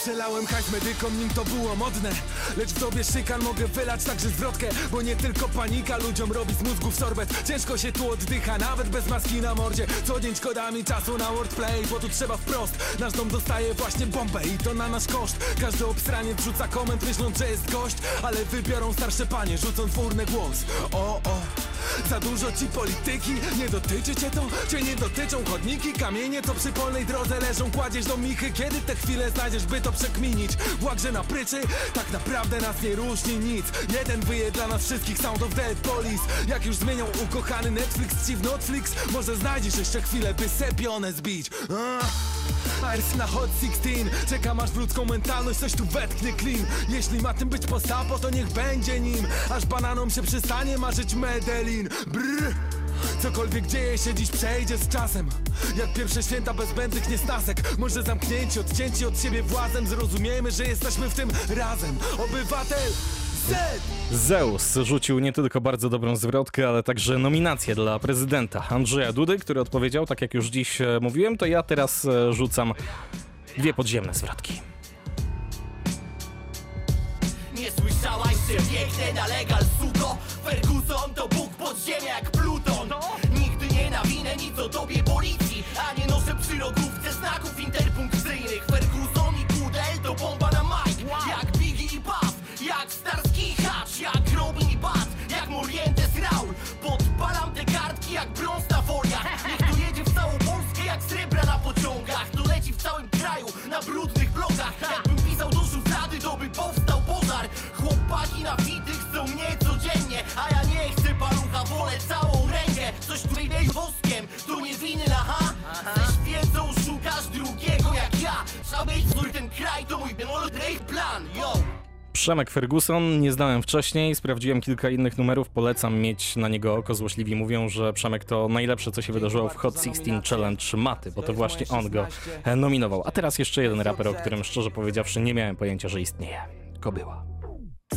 Przelałem hajs medykom, nim to było modne. Lecz w sobie szykan mogę wylać także zwrotkę Bo nie tylko panika ludziom robi z mózgów sorbet. Ciężko się tu oddycha, nawet bez maski na mordzie. Co dzień szkodami czasu na wordplay, bo tu trzeba wprost. Nasz dom dostaje właśnie bombę i to na nasz koszt. Każdy obsranie wrzuca koment myśląc, że jest gość Ale wybiorą starsze panie, rzucąc w urnę głos. O, o za dużo ci polityki, nie dotyczy cię to? Cię nie dotyczą chodniki, kamienie co przy polnej drodze leżą. Kładziesz do michy, kiedy te chwile znajdziesz, by to przekminić. Błagże na pryczy, tak naprawdę nas nie różni nic. Jeden wyje dla nas wszystkich Sound of Dead Police. Jak już zmienią ukochany Netflix ci w Netflix Może znajdziesz jeszcze chwilę, by sepionę zbić. Ars na Hot 16 Czekam aż w ludzką mentalność coś tu wetknie clean. Jeśli ma tym być postapo, to niech będzie nim. Aż bananom się przestanie marzyć Medellin. Brrr Cokolwiek dzieje się dziś przejdzie z czasem. Jak pierwsze święta bez zbędnych niesnasek Może zamknięci, odcięci od siebie włazem Zrozumiemy, że jesteśmy w tym razem. Obywatel Z! Zeus rzucił nie tylko bardzo dobrą zwrotkę, ale także nominację dla prezydenta Andrzeja Dudy, który odpowiedział, tak jak już dziś e, mówiłem, to ja teraz e, rzucam dwie podziemne zwrotki. jeszcze biegnę na legal, suko brudnych blokach Jakbym pisał do szuflady, to by powstał pożar. Chłopaki na fity chcą mnie codziennie A ja nie chcę palucha, wolę całą rękę. Coś tutaj wieje woskiem, to nie winy na ha Ze świecą szukasz drugiego jak ja. Trzeba mieć swój ten kraj, to mój demolotrej plan, yo Przemek Ferguson, nie znałem wcześniej, sprawdziłem kilka innych numerów, polecam mieć na niego oko. Złośliwi mówią, że Przemek to najlepsze, co się wydarzyło w Hot 16 Challenge Maty, bo to właśnie on go nominował. A teraz jeszcze jeden raper, o którym szczerze powiedziawszy nie miałem pojęcia, że istnieje. Kobyła.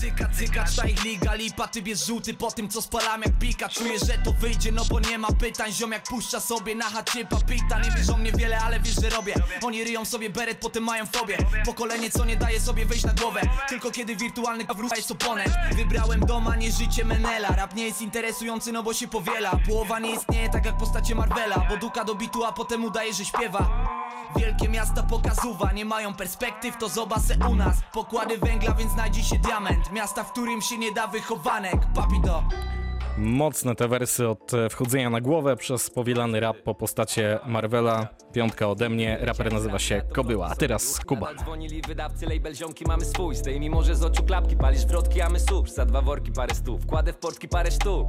Cyka, cyka, ta ich liga, lipa, ty bierz żółty po tym co spalam jak pika. Czuję, że to wyjdzie, no bo nie ma pytań. Ziom jak puszcza sobie na chacie papita Nie wiesz o mnie wiele, ale wiesz, że robię. Oni ryją sobie beret, potem mają fobię. Pokolenie, co nie daje sobie wyjść na głowę. Tylko kiedy wirtualny kawrucha jest oponent Wybrałem doma, nie życie Menela. Rap nie jest interesujący, no bo się powiela. Połowa nie istnieje tak jak postacie Marvela Bo duka do bitu, a potem udaje, że śpiewa Wielkie miasta pokazuwa, nie mają perspektyw, to zobacz se u nas. Pokłady węgla, więc znajdzie się diament. Miasta, w którym się nie da wychowanek. Papido Mocne te wersy od e, wchodzenia na głowę przez powielany rap po postacie Marvela. Piątka ode mnie, raper nazywa się Kobyła, a teraz Kuba. Dzwonili wydawcy, label ziomki mamy swój. Zdejmij może z oczu klapki, palisz wrotki, a my susz Za dwa worki parę stów, kładę w portki parę sztuk.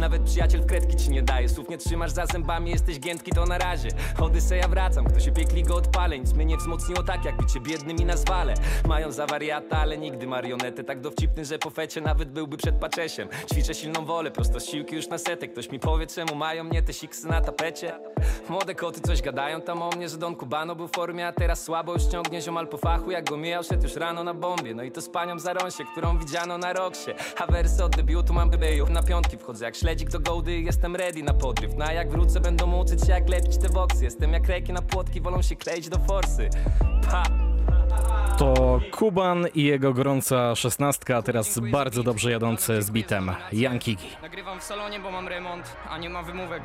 Nawet przyjaciel w kredki ci nie daje. Słów nie trzymasz za zębami, jesteś giętki to na razie. Odyseja wracam, kto się piekli go odpalę Nic mnie nie wzmocniło tak, jak bycie biednym i na zwale Mają za wariata, ale nigdy marionetę. Tak dowcipny, że po fecie nawet byłby przed paczesiem. Ćwiczę silną wolę, prosto z siłki już na setek. Ktoś mi powie, czemu mają mnie te siksy na tapecie. Młode koty coś gadają tam o mnie, że Don Cubano był w formie A teraz słabo już ciągnie ziomal po fachu Jak go mijał, szedł już rano na bombie. No i to z panią Zaronsie, którą widziano na roksie. A wersy od debiutu mam bybeju Na piątki wchodzę jak śledzik do gołdy Jestem ready na podryw. No jak wrócę będą uczyć się jak lepić te voksy Jestem jak reki na płotki, wolą się kleić do forsy. Pa! To Kuban i jego gorąca szesnastka, a teraz bardzo dobrze jadący z bitem Yankigi. Nagrywam w salonie, bo mam remont, a nie ma wymówek.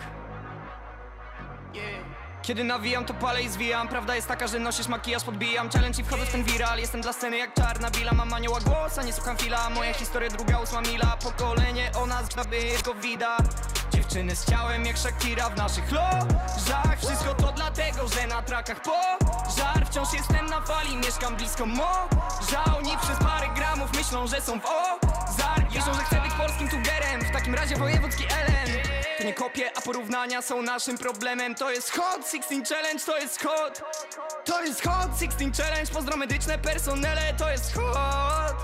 Kiedy nawijam, to palę i zwijam. Prawda jest taka, że nosisz makijaż, podbijam. Challenge i wchodzę w ten viral. Jestem dla sceny jak czarna bila. Mam anioła głosa, nie słucham fila. Moja historia druga, ósma mila. Pokolenie o nas, gdy go widać Dziewczyny z ciałem jak Shakira w naszych lożach. Wszystko to dlatego, że na trakach pożar. Wciąż jestem na fali, mieszkam blisko morza. Oni przez parę gramów myślą, że są w ozar Piszą, że chcę być polskim tugerem. W takim razie wojewódzki Ellen To nie kopie, a porównania są naszym problemem. To jest Hot 16 Challenge, to jest hot. To jest Hot 16 Challenge, pozdro medyczne personele To jest hot.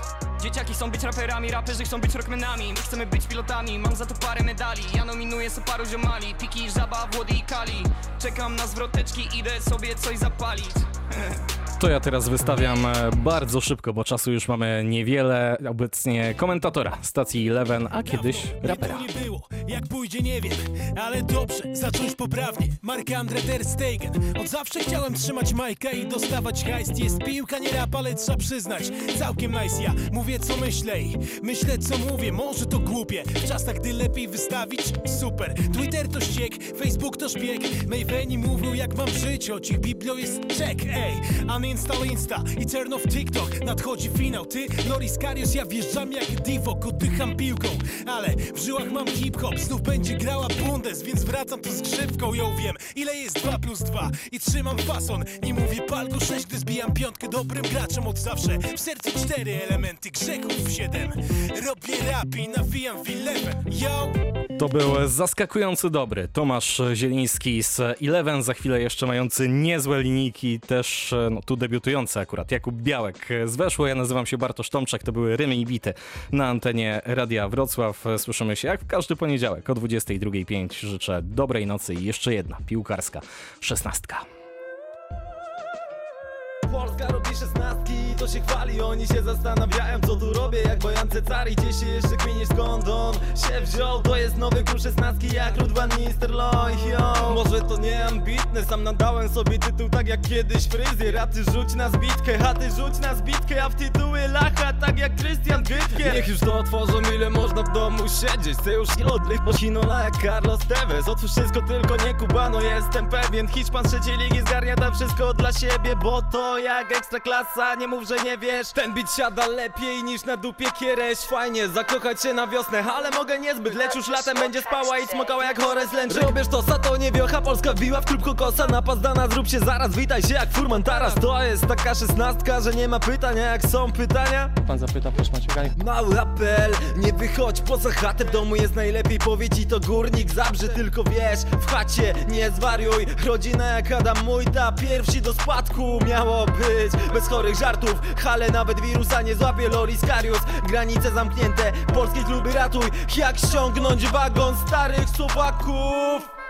Dzieciaki chcą być raperami, raperzy chcą być rockmenami My chcemy być pilotami, mam za to parę medali. Ja nominuję so paru ziomali, Piki, Żaba, Włody i Kali. Czekam na zwroteczki, idę sobie coś zapalić To ja teraz wystawiam e, bardzo szybko, bo czasu już mamy niewiele. Obecnie komentatora stacji Eleven, a kiedyś rapera. nie było, jak pójdzie nie wiem Ale dobrze, zacząć poprawnie. Mark Andre Ter Stegen. Od zawsze chciałem trzymać majka i dostawać hajst Jest piłka, nie rap, ale trzeba przyznać Całkiem nice, ja mówię co myślę i Myślę co mówię, może to głupie W czasach, gdy lepiej wystawić, super. Twitter to ściek, Facebook to szpieg. Mayweni mówią jak mam żyć, biblio jest Ej, uninstall Insta i turn off TikTok. Nadchodzi finał, ty, Loris Karius Ja wjeżdżam jak divo, oddycham piłką. Ale w żyłach mam hip-hop Znów będzie grała bundes, więc wracam tu z grzywką Ją wiem, ile jest 2 plus 2 I trzymam fason, nie mówię palgo 6 Gdy zbijam piątkę. Dobrym graczem od zawsze W sercu cztery elementy, grzechów siedem. Robię rap i nawijam w eleven Yo! To był zaskakujący dobry Tomasz Zieliński z Eleven, za chwilę jeszcze mający niezłe linijki, też e, no, tu debiutujący akurat, Jakub Białek z Weszło, ja nazywam się Bartosz Tomczak, to były Rymy i Bity na antenie Radia Wrocław. Słyszymy się jak w każdy poniedziałek o 22.05. Życzę dobrej nocy i jeszcze jedna piłkarska szesnastka. Polska robi szesnastki, to się chwali Oni się zastanawiają co tu robię Jak bojance stary, gdzie się jeszcze kminisz skąd on się wziął? To jest nowy król szesnastki jak Nistelrooy, yo. Może to nie ambitne, sam nadałem sobie tytuł tak jak kiedyś fryzjer A ty rzuć na zbitkę, a ty rzuć na zbitkę A w tytuły lacha tak jak Christian Gytkier Niech już to otworzą ile można w domu siedzieć Chcę już nie odleć Sinola jak Carlos Tevez. Otwórz wszystko tylko nie Kubano, jestem pewien Hiszpan trzeciej ligi zgarnia tam wszystko dla siebie Bo to jak ekstra klasa, nie mów, że nie wiesz? Ten bit siada lepiej niż na dupie kiereś. Fajnie, zakochać się na wiosnę, ale mogę niezbyt. Lecz już latem będzie spała i smokała jak Horace Lęczy Robisz to, to nie wiocha, Polska wbiła w klub kokosa Napazdana, zrób się zaraz, witaj się jak furman taras. To jest taka szesnastka, że nie ma pytania Jak są pytania? Pan zapyta, proszę Maciek. Mały apel, nie wychodź poza chatę. W domu jest najlepiej, powie ci to górnik Zabrze tylko wiesz, w chacie nie zwariuj. Rodzina jak Adam mój, ta pierwsi do spadku. Miało być, bez chorych żartów Ale nawet wirusa nie złapie Loris Karius. Granice zamknięte, polskie kluby ratuj. Jak ściągnąć wagon starych Słowaków